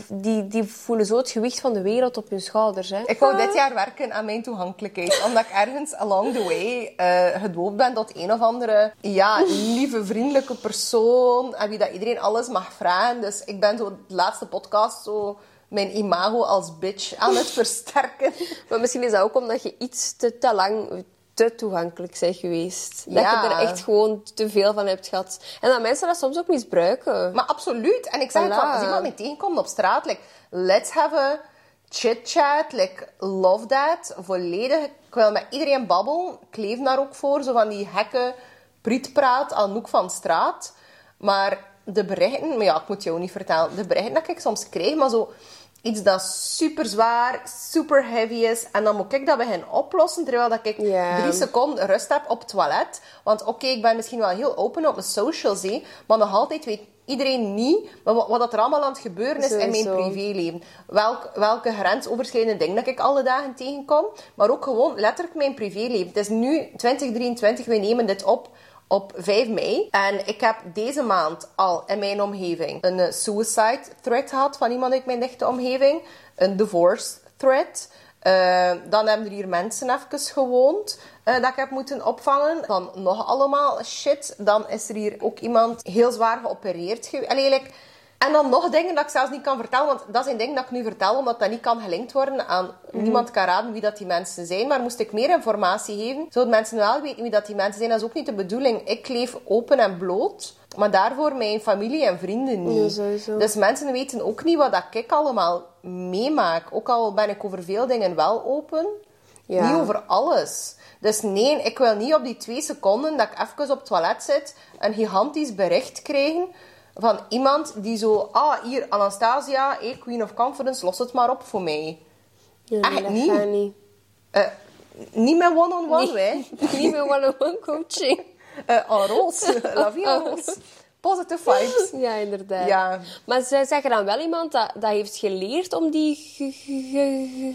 die, die voelen zo het gewicht van de wereld op hun schouders. Hè? Ik wou dit jaar werken aan mijn toegankelijkheid. Omdat ik ergens along the way eh gedoopt ben tot een of andere ja, lieve, vriendelijke persoon. En wie dat iedereen alles mag vragen. Dus ik ben zo de laatste podcast zo mijn imago als bitch aan het versterken. Maar misschien is dat ook omdat je iets te, te lang te toegankelijk bent geweest. Dat je er echt gewoon te veel van hebt gehad. En dat mensen dat soms ook misbruiken. Maar absoluut. En ik zeg het van, als iemand me tegenkomt op straat, like, let's have a chit-chat, like, love that, volledig. Ik wil met iedereen babbelen. Ik leef daar ook voor, zo van die hekke prietpraat aan de hoek van straat. Maar de berichten, maar ja, ik moet jou niet vertellen, de berichten dat ik soms krijg, maar zo iets dat super zwaar, super heavy is, en dan moet ik dat beginnen oplossen, terwijl dat ik drie seconden rust heb op het toilet. Want oké, ik ben misschien wel heel open op mijn socials, hè, maar nog altijd weet iedereen niet maar wat, wat dat er allemaal aan het gebeuren is in mijn privéleven. Welk, welke grensoverschrijdende dingen dat ik alle dagen tegenkom, maar ook gewoon letterlijk mijn privéleven. Het is nu 2023, we nemen dit op op 5 mei. En ik heb deze maand al in mijn omgeving een eh, suicide threat gehad van iemand uit mijn dichte omgeving. Een divorce threat. Eh, dan hebben er hier mensen even gewoond eh, dat ik heb moeten opvangen. Dan nog allemaal shit. Dan is er hier ook iemand heel zwaar geopereerd geweest. En dan nog dingen dat ik zelfs niet kan vertellen, want dat zijn dingen dat ik nu vertel, omdat dat niet kan gelinkt worden aan... Niemand kan raden wie dat die mensen zijn, maar moest ik meer informatie geven, zouden mensen wel weten wie dat die mensen zijn. Dat is ook niet de bedoeling. Ik leef open en bloot, maar daarvoor mijn familie en vrienden niet. Ja. Dus mensen weten ook niet wat dat ik allemaal meemaak. Ook al ben ik over veel dingen wel open, Ja. niet over alles. Dus nee, ik wil niet op die twee seconden dat ik even op het toilet zit, een gigantisch bericht krijgen van iemand die zo... Ah, hier, Anastasia, hey, Queen of Confidence, los het maar op voor mij. Ja, Echt nee, niet. gaat niet. Eh, Niet met one-on-one, hè. <laughs> Niet meer one-on-one coaching. Eh en roze. La vie en. Positive vibes. <laughs> Ja, inderdaad. Ja. Maar ze zeggen dan wel iemand dat, dat heeft geleerd om die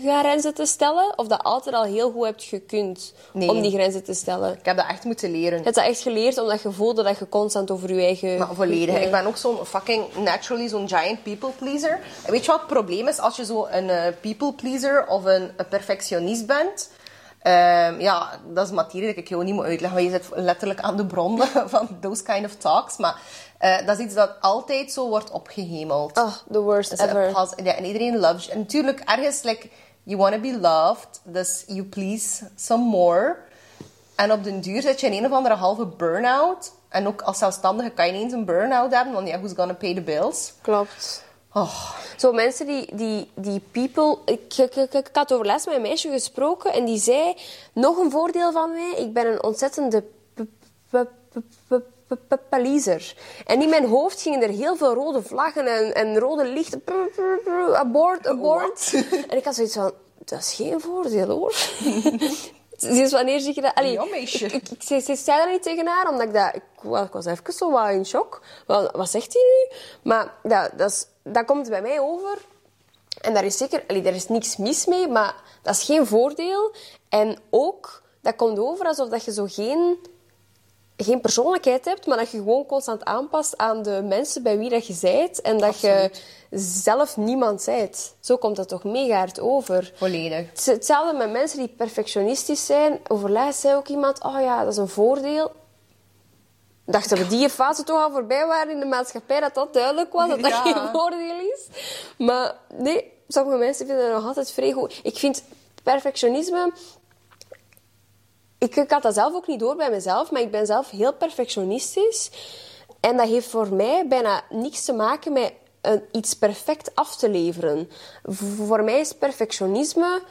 grenzen te stellen? Of dat altijd al heel goed hebt gekund Nee. om die grenzen te stellen? Ik heb dat echt moeten leren. Je hebt dat echt geleerd omdat je voelde dat je constant over je eigen... Maar volledig. Ik ben ook zo'n fucking naturally zo'n giant people pleaser. En weet je wat het probleem is als je zo een eh, people pleaser of een, een perfectionist bent? Ehm, ja, dat is materie dat ik jou niet moet uitleggen, want je zit letterlijk aan de bron <laughs> van those kind of talks. Maar eh, dat is iets dat altijd zo wordt opgehemeld. Oh, the worst Dus, ever. ja, en iedereen loves je. En natuurlijk, ergens, like, you want to be loved, dus you please some more. En op den duur zit je in een of andere halve burn-out. En ook als zelfstandige kan je niet eens een burn-out hebben, want ja, who's gonna pay the bills? Klopt. Oh, Zo mensen die, die, die people... Ik, ik, ik, ik had over met een meisje gesproken en die zei... Nog een voordeel van mij, ik ben een ontzettende p- p- p- p- p- p- pleaser. En in mijn hoofd gingen er heel veel rode vlaggen en, en rode lichten. Abort, abort. En ik had zoiets van... Dat is geen voordeel, hoor. <laughs> Dus wanneer zeg je dat... Allee, Ja, meisje. Ik, ik, ik, zei- dat niet tegen haar, omdat ik dat... Ik, wa- ik was even zo wat in shock. Wat, wat zegt hij nu? Maar dat, dat, is, dat komt bij mij over... En daar is zeker... Allee, daar is niks mis mee, maar dat is geen voordeel. En ook, dat komt over alsof dat je zo geen... Geen persoonlijkheid hebt, maar dat je gewoon constant aanpast aan de mensen bij wie dat je zijt. En dat je zelf niemand zijt. Zo komt dat toch mega hard over. volledig. Hetzelfde met mensen die perfectionistisch zijn. Overlaatst zei ook iemand, oh ja, dat is een voordeel. Dacht dat we die fase toch al voorbij waren in de maatschappij, dat dat duidelijk was, dat dat <laughs> Ja. geen voordeel is. Maar nee, sommige mensen vinden dat nog altijd vrij goed. Ik vind perfectionisme... Ik, ik had dat zelf ook niet door bij mezelf, maar ik ben zelf heel perfectionistisch. En dat heeft voor mij bijna niks te maken met een, iets perfect af te leveren. Voor mij is perfectionisme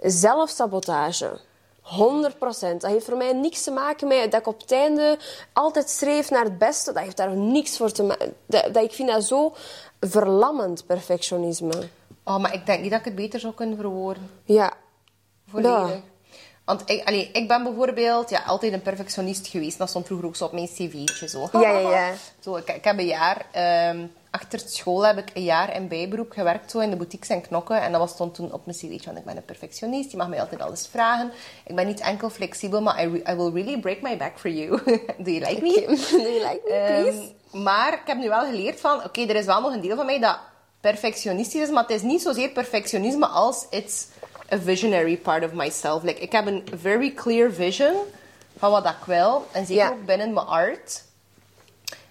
zelfsabotage. 100% Dat heeft voor mij niks te maken met dat ik op het einde altijd streef naar het beste. Dat heeft daar niks voor te maken. Dat, dat, ik vind dat zo verlammend, perfectionisme. Oh, maar ik denk niet dat ik het beter zou kunnen verwoorden. Ja. Volledig. Ja. Want ik, allee, ik ben bijvoorbeeld ja, altijd een perfectionist geweest. Dat stond vroeger ook zo op mijn cv'tje. Zo. Ja, ja, ja. <laughs> Zo, ik, ik heb een jaar... ehm, achter school heb ik een jaar in bijberoep gewerkt zo in de boutiques en knokken. En dat was stond toen op mijn cv'tje. Want ik ben een perfectionist. Je mag mij altijd alles vragen. Ik ben niet enkel flexibel, maar I, will really break my back for you. <laughs> Do you like me? <laughs> Do you like me, please? Ehm, maar ik heb nu wel geleerd van... Oké, er is wel nog een deel van mij dat perfectionistisch is. Maar het is niet zozeer perfectionisme als... It's a visionary part of myself. Like, ik heb een very clear vision van wat ik wil. En zeker ook binnen mijn art.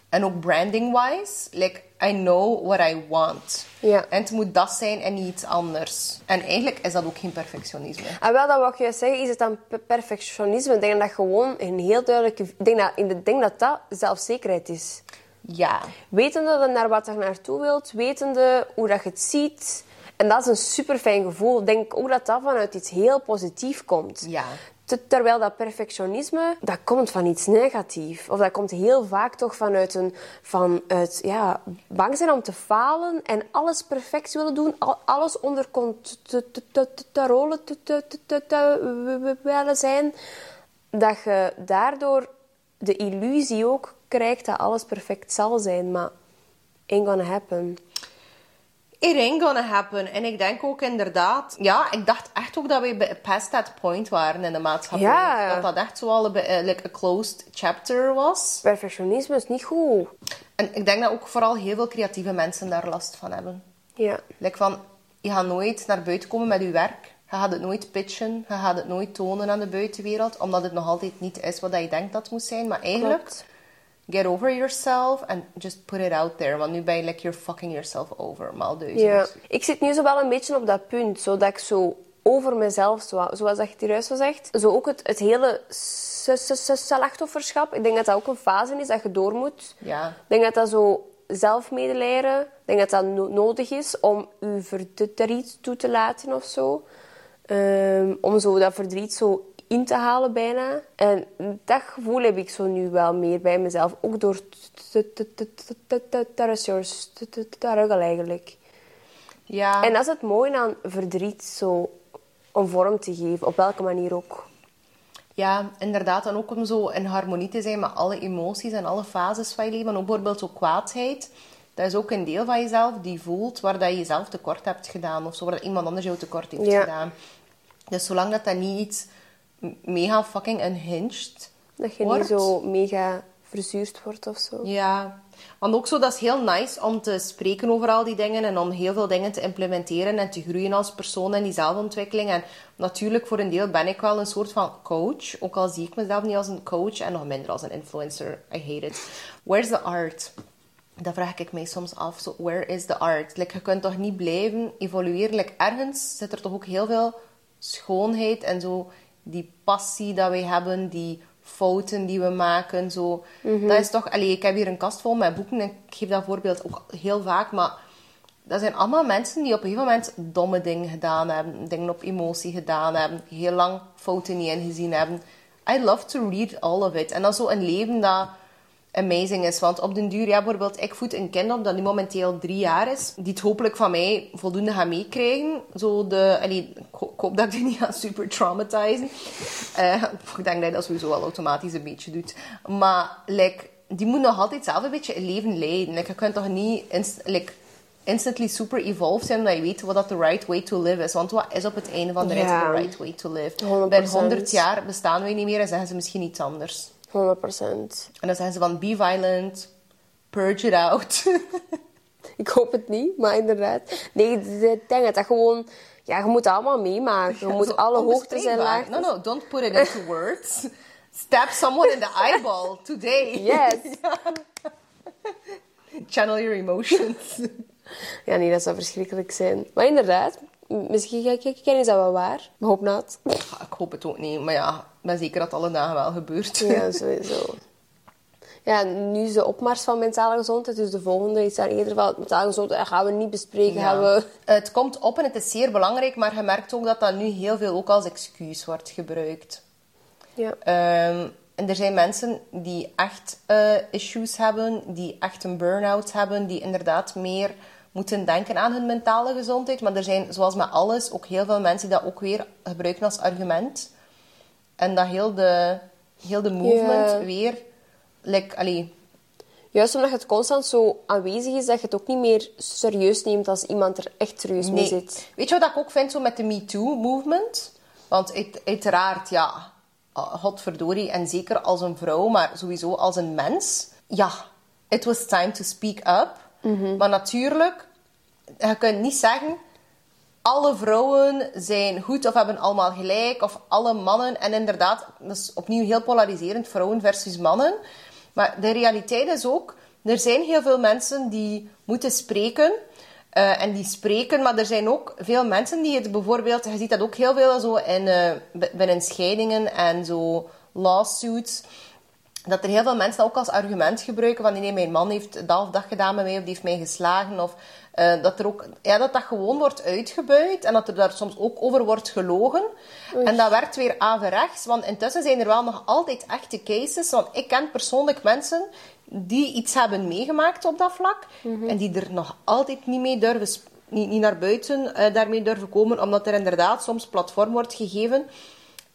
En ook branding-wise. Like, I know what I want. Ja. En het moet dat zijn en niet iets anders. En eigenlijk is dat ook geen perfectionisme. En wel, dat wat ik juist zeggen, is het dan pe- perfectionisme? Ik denk dat gewoon een heel duidelijke... Ik denk dat, ik denk dat dat zelfzekerheid is. Ja. Wetende naar wat je naartoe wilt, wetende hoe dat je het ziet. En dat is een super fijn gevoel. Ik denk ook dat dat vanuit iets heel positiefs komt. Ja. Te- Terwijl dat perfectionisme, dat komt van iets negatiefs. Of dat komt heel vaak toch vanuit een... Vanuit, ja, bang zijn om te falen en alles perfect willen doen. al- Alles onder controle willen zijn. Dat je daardoor de illusie ook krijgt dat alles perfect zal zijn. Maar ain't gonna happen. It ain't gonna happen. En ik denk ook inderdaad... Ja, ik dacht echt ook dat we past that point waren in de maatschappij. Ja. Dat dat echt zo al een, eh, like a closed chapter was. Perfectionisme is niet goed. En ik denk dat ook vooral heel veel creatieve mensen daar last van hebben. Ja. Like van, je gaat nooit naar buiten komen met je werk. Je gaat het nooit pitchen. Je gaat het nooit tonen aan de buitenwereld. Omdat het nog altijd niet is wat je denkt dat het moet zijn. Maar eigenlijk, Klopt. Get over yourself and just put it out there. Want nu ben je like, you're fucking yourself over. Maal duizend. Ja. Ik zit nu zo wel een beetje op dat punt, zodat ik zo over mezelf, zo- zoals dat je het hier juist zo zegt, zo ook het, het hele slachtofferschap, ik denk dat dat ook een fase is dat je door moet. Ja. Ik denk dat dat zo zelfmedelijden, ik denk dat dat no- nodig is om je verdriet toe te laten of zo. Ehm, om zo dat verdriet zo in te halen bijna. En dat gevoel heb ik zo nu wel meer bij mezelf. Ook door struggle eigenlijk. Ja. En dat is het mooie aan verdriet. Zo, een vorm te geven, op welke manier ook. Ja, inderdaad. En ook om zo in harmonie te zijn met alle emoties en alle fases van je leven. En ook bijvoorbeeld zo kwaadheid. Dat is ook een deel van jezelf die voelt waar dat je jezelf tekort hebt gedaan. Of zo, waar dat iemand anders jou tekort heeft Ja. gedaan. Dus zolang dat dat niet iets mega fucking unhinged Dat je wordt. niet zo mega verzuurd wordt of zo. Ja, want ook zo, dat is heel nice om te spreken over al die dingen en om heel veel dingen te implementeren en te groeien als persoon in die zelfontwikkeling. En natuurlijk, voor een deel ben ik wel een soort van coach, ook al zie ik mezelf niet als een coach en nog minder als een influencer. I hate it. Where's the art? Dat vraag ik mij soms af. So, where is the art? Like, je kunt toch niet blijven evolueren? Like, ergens zit er toch ook heel veel schoonheid en zo die passie dat wij hebben, die fouten die we maken. Zo. Dat is toch... Allee, ik heb hier een kast vol met boeken en ik geef dat voorbeeld ook heel vaak, maar dat zijn allemaal mensen die op een gegeven moment domme dingen gedaan hebben, dingen op emotie gedaan hebben, heel lang fouten niet ingezien hebben. I love to read all of it. En dat is zo een leven dat amazing is. Want op den duur, ja, bijvoorbeeld, ik voed een kind op dat nu momenteel drie jaar is, die het hopelijk van mij voldoende gaat meekrijgen. Zo de, allee, ik ho- ik hoop dat ik die niet ga super traumatizen. Eh, ik denk dat je dat sowieso wel automatisch een beetje doet. Maar, like, die moet nog altijd zelf een beetje een leven leiden. Like, je kunt toch niet inst- like, instantly super evolved zijn omdat je weet wat dat de right way to live is. Want wat is op het einde van de rit de right way to live? 100%. Binnen 100 jaar bestaan wij niet meer en zeggen ze misschien iets anders. 100 procent. En dan zeggen ze van be violent, purge it out. <laughs> Ik hoop het niet, maar inderdaad. Nee, ik denk dat dat gewoon... Ja, je moet allemaal meemaken. Je moet alle hoogtes en laagtes... No, no, don't put it into words. Stab someone in the eyeball today. Yes. <laughs> Channel your emotions. <laughs> Ja, nee, dat zou verschrikkelijk zijn. Maar inderdaad, misschien ga ik kennen, is dat wel waar. Maar hoop. Ja, ik hoop het ook niet, maar ja, ik ben zeker dat het alle dagen wel gebeurt. Ja, <laughs> sowieso. Ja, nu is de opmars van mentale gezondheid. Dus de volgende is daar eerder van mentale gezondheid. Gaan we niet bespreken. Ja. Gaan we... Het komt op en het is zeer belangrijk, maar je merkt ook dat dat nu heel veel ook als excuus wordt gebruikt. Ja. Ehm, en er zijn mensen die echt eh, issues hebben, die echt een burn-out hebben, die inderdaad meer moeten denken aan hun mentale gezondheid. Maar er zijn, zoals met alles, ook heel veel mensen die dat ook weer gebruiken als argument. En dat heel de, heel de movement weer... Like, allee, Juist omdat het constant zo aanwezig is, dat je het ook niet meer serieus neemt als iemand er echt serieus mee zit. Weet je wat ik ook vind zo met de MeToo-movement? Want uit- uiteraard, ja, ah, godverdorie, en zeker als een vrouw, maar sowieso als een mens. Ja, it was time to speak up. Maar natuurlijk, je kunt niet zeggen... Alle vrouwen zijn goed of hebben allemaal gelijk, of alle mannen. En inderdaad, dat is opnieuw heel polariserend, vrouwen versus mannen. Maar de realiteit is ook, er zijn heel veel mensen die moeten spreken. eh, en die spreken, maar er zijn ook veel mensen die het bijvoorbeeld... Je ziet dat ook heel veel zo in, eh, binnen scheidingen en zo lawsuits dat er heel veel mensen dat ook als argument gebruiken van nee, mijn man heeft dat of dat gedaan met mij of die heeft mij geslagen of eh, dat er ook ja, dat dat gewoon wordt uitgebuit en dat er daar soms ook over wordt gelogen. En dat werkt weer averechts want intussen zijn er wel nog altijd echte cases want ik ken persoonlijk mensen die iets hebben meegemaakt op dat vlak en die er nog altijd niet mee durven niet, niet naar buiten eh, daarmee durven komen omdat er inderdaad soms platform wordt gegeven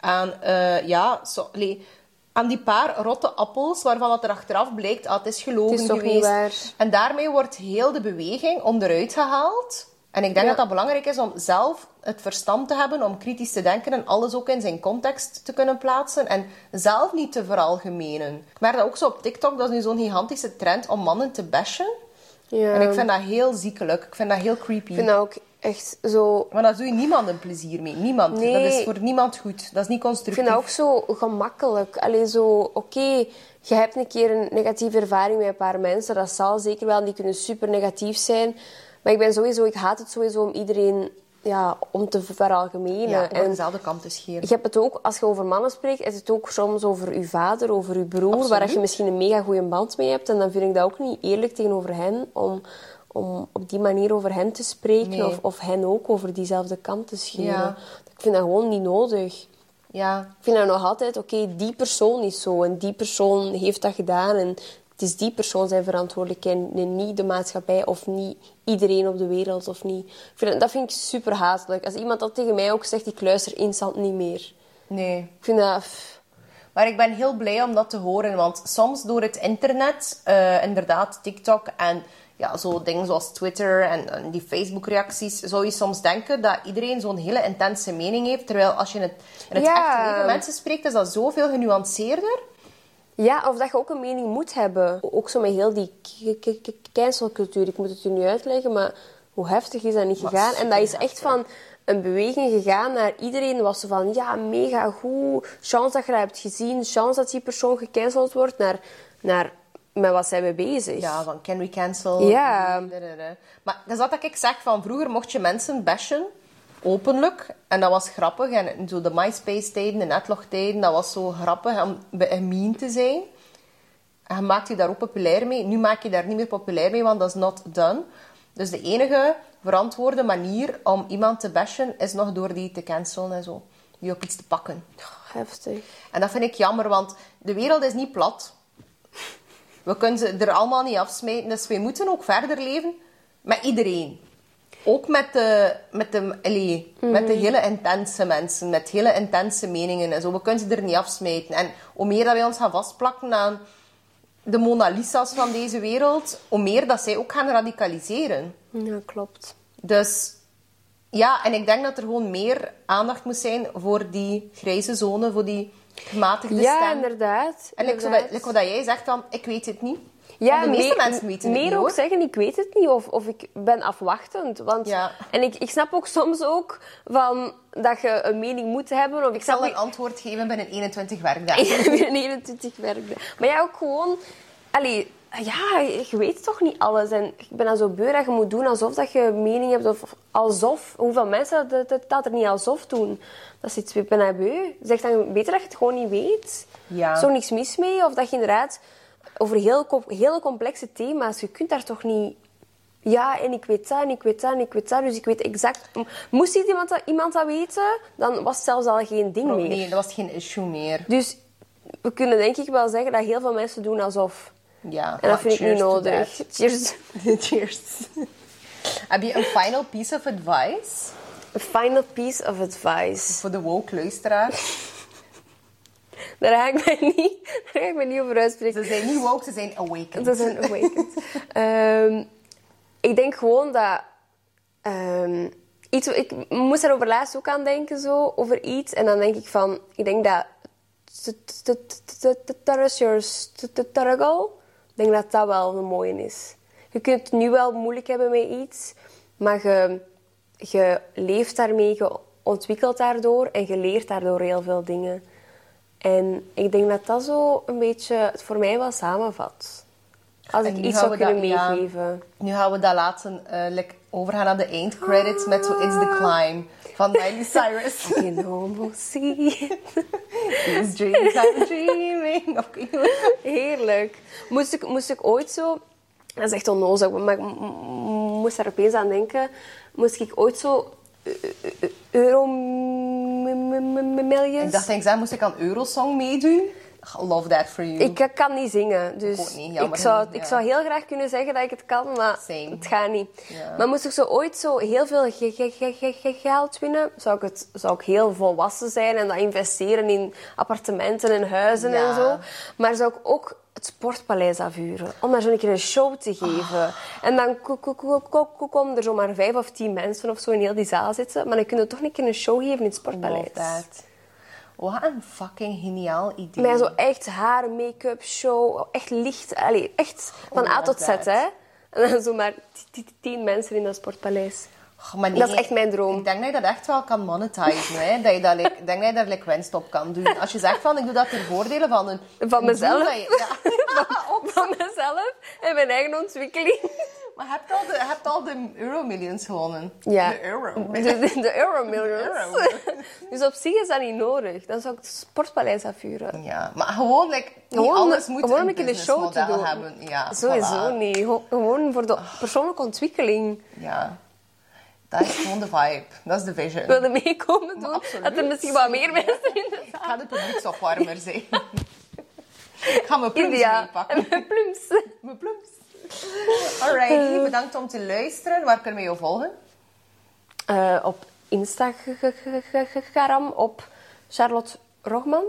aan, eh, ja, allee, aan die paar rotte appels waarvan het er achteraf blijkt, ah, het is gelogen Het is toch geweest. En daarmee wordt heel de beweging onderuit gehaald. En ik denk Ja. dat dat belangrijk is om zelf het verstand te hebben, om kritisch te denken en alles ook in zijn context te kunnen plaatsen. En zelf niet te veralgemenen. Ik merk dat ook zo op TikTok, dat is nu zo'n gigantische trend om mannen te bashen. Ja. En ik vind dat heel ziekelijk. Ik vind dat heel creepy. Ik vind dat ook echt zo... Maar daar doe je niemand een plezier mee. Niemand. Nee. Dat is voor niemand goed. Dat is niet Ik constructief. vind dat ook zo gemakkelijk. Alleen zo, oké, je hebt een keer een negatieve ervaring met een paar mensen. Dat zal zeker wel, die kunnen super negatief zijn. Maar ik ben sowieso, ik haat het sowieso om iedereen ja, om te veralgemenen. Ja, en dezelfde kant te scheren. je hebt het ook, als je over mannen spreekt, is het ook soms over je vader, over je broer, waar je misschien een mega goede band mee hebt. En dan vind ik dat ook niet eerlijk tegenover hen om, om op die manier over hen te spreken Nee. of, of hen ook over diezelfde kant te scheren. Ja. Ik vind dat gewoon niet nodig. Ja, Ik vind dat nog altijd, oké, die persoon is zo en die persoon heeft dat gedaan en het is die persoon zijn verantwoordelijkheid en niet de maatschappij of niet iedereen op de wereld of niet. Ik vind dat, dat vind ik super hatelijk. Als iemand dat tegen mij ook zegt, ik luister instant niet meer. Nee. Ik vind dat... Maar ik ben heel blij om dat te horen, want soms door het internet, eh, inderdaad, TikTok en ja, zo dingen zoals Twitter en, en die Facebook-reacties, zou je soms denken dat iedereen zo'n hele intense mening heeft. Terwijl als je in het, in het Ja. echte leven mensen spreekt, is dat zoveel genuanceerder. Ja, of dat je ook een mening moet hebben. Ook zo met heel die cancelcultuur. Ik moet het u nu uitleggen, maar hoe heftig is dat niet gegaan? En dat is echt van een beweging gegaan naar iedereen was zo van ja, mega goed. Chance dat je dat hebt gezien. Chance dat die persoon gecanceld wordt. Naar, naar met wat zijn we bezig? Ja, van can we cancel? Ja. Maar dat is wat ik zeg, van vroeger mocht je mensen bashen, openlijk. En dat was grappig. En zo de MySpace-tijden, de netlog-tijden, dat was zo grappig om mean te zijn. En je maakt je daar ook populair mee. Nu maak je daar niet meer populair mee, want dat is not done. Dus de enige verantwoorde manier om iemand te bashen, is nog door die te cancelen en zo. Die op iets te pakken. Heftig. En dat vind ik jammer, want de wereld is niet plat. We kunnen ze er allemaal niet afsmijten. Dus we moeten ook verder leven met iedereen. Ook met de, met de, allee, met de hele intense mensen, met hele intense meningen en zo. We kunnen ze er niet afsmijten. En hoe meer dat wij ons gaan vastplakken aan de Mona Lisa's van deze wereld, hoe meer dat zij ook gaan radicaliseren. Ja, klopt. Dus ja, en ik denk dat er gewoon meer aandacht moet zijn voor die grijze zone, voor die gematigde Ja, stem. inderdaad. En inderdaad. like wat jij zegt dan, ik weet het niet. Ja, de meeste mensen weten meer het niet, ook hoor. zeggen, ik weet het niet. Of, of ik ben afwachtend. Want, Ja. En ik, ik snap ook soms ook van dat je een mening moet hebben. Of ik Ik zal een antwoord geven binnen 21 werkdagen. <laughs> binnen 21 werkdagen. Maar ja, ook gewoon... Allee, ja, je weet toch niet alles. En ik ben dan zo beu dat je moet doen alsof dat je mening hebt. Of alsof. Hoeveel mensen dat, dat, dat er niet alsof doen. Dat is iets ik ben dat beu. Zeg dan beter dat je het gewoon niet weet. Ja. Toch niks mis mee? Of dat je inderdaad over heel, hele complexe thema's... Je kunt daar toch niet... Ja, en ik weet dat, en ik weet dat, en ik weet dat. Dus ik weet exact... Moest iemand dat, iemand dat weten, dan was het zelfs al geen ding meer. Nee, dat was geen issue meer. Dus we kunnen denk ik wel zeggen dat heel veel mensen doen alsof. Ja, En dat vind ik niet nodig. Cheers. cheers. Heb je een final piece of advice A final piece of advice. voor de woke luisteraar? Daar ga ik mij niet, daar ga ik mij niet over uitspreken. Ze zijn niet woke, ze zijn awakened. Is een awakened. Ehm, ik denk gewoon dat... ehm, iets, ik moest daarover laatst ook aan denken, zo, over iets. En dan denk ik van... Ik denk dat... Struggle. Ik denk dat dat wel een mooie is. Je kunt het nu wel moeilijk hebben met iets, maar je, je leeft daarmee, je ontwikkelt daardoor en je leert daardoor heel veel dingen. En ik denk dat dat zo een beetje het voor mij wel samenvat. Als ik iets zou kunnen dat- ja. meegeven. Nu gaan we dat laten like, overgaan naar de eindcredits met zo It's the Climb van Miley Cyrus. <laughs> You almost see it. These dreams I'm dreaming. <laughs> Heerlijk. Moest ik, moest ik ooit zo... Dat is echt onnozel, maar ik moest daar opeens aan denken. Moest ik ooit zo... eh, Euro... Millions... ik dacht, ik moest ik aan Eurosong meedoen? Love that for you. Ik kan niet zingen, dus niet, ik, zou, ik ja. zou heel graag kunnen zeggen dat ik het kan, maar Same. het gaat niet. Ja. Maar moest ik zo ooit zo heel veel ge- ge- ge- ge- ge- geld winnen, zou ik, het, zou ik heel volwassen zijn en dat investeren in appartementen en huizen Ja. en zo. Maar zou ik ook het sportpaleis afhuren, om daar zo een keer een show te geven. Ah. En dan ko- ko- ko- ko- ko- komen er zomaar vijf of tien mensen of zo in heel die zaal zitten, maar dan kunnen we toch een keer een show geven in het sportpaleis. Wat een fucking geniaal idee. Maar zo echt haar, make-up, show, echt licht. Allee, echt van A love tot Z, hè. En dan zomaar t- t- tien mensen in dat sportpaleis. Dat is echt mijn droom. Ik denk dat je dat echt wel kan monetizen. Hè? Dat je dat, ik denk dat je daar like, winst op kan doen. Als je zegt van, ik doe dat ter voordele van een... Van mezelf. je- ja. <laughs> <laughs> Van mezelf en mijn eigen ontwikkeling. Maar je hebt al de, hebt al de Euromillions gewonnen. Ja. De Euro. De, de, de Euromillions. Euro. <laughs> Dus op zich is dat niet nodig. Dan zou ik het sportpaleis afvuren. Ja, maar gewoon, like, Gewoon, alles moet gewoon een een show te doen. hebben. Ja, Sowieso voilà. niet. Gewoon voor de persoonlijke ontwikkeling. Ja. Dat is gewoon de vibe. Dat is de vision. Ik wilde meekomen doen. absoluut. Dat er misschien wat meer mensen <laughs> in de Ik ga de publieksopwarmer zijn. Ik ga mijn plums India. meepakken. En plums. <laughs> Mijn plums. Alrighty, bedankt om te luisteren. Waar kunnen we jou volgen? Eh, op Instagram, op Charlotte Rogman.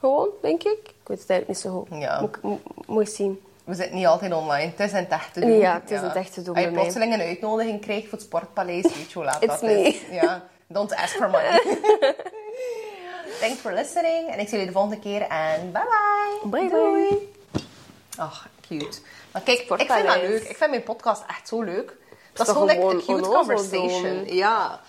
Gewoon, denk ik. Ik weet het eigenlijk niet zo goed. Ja. Moet, moet zien. We zitten niet altijd online. Het is in het echt te doen. Ja, het is in het echt te doen Als je mij. plotseling een uitnodiging krijgt voor het Sportpaleis, weet je hoe laat dat is. me. Ja, don't ask for money. <laughs> Thanks for listening. En ik zie jullie de volgende keer. En bye bye. Bye Doei. bye. Ach, cute. Maar kijk, ik vind dat Sportpaleis. leuk. Ik vind mijn podcast echt zo leuk. Dat is gewoon like, a cute conversation. doen. Ja.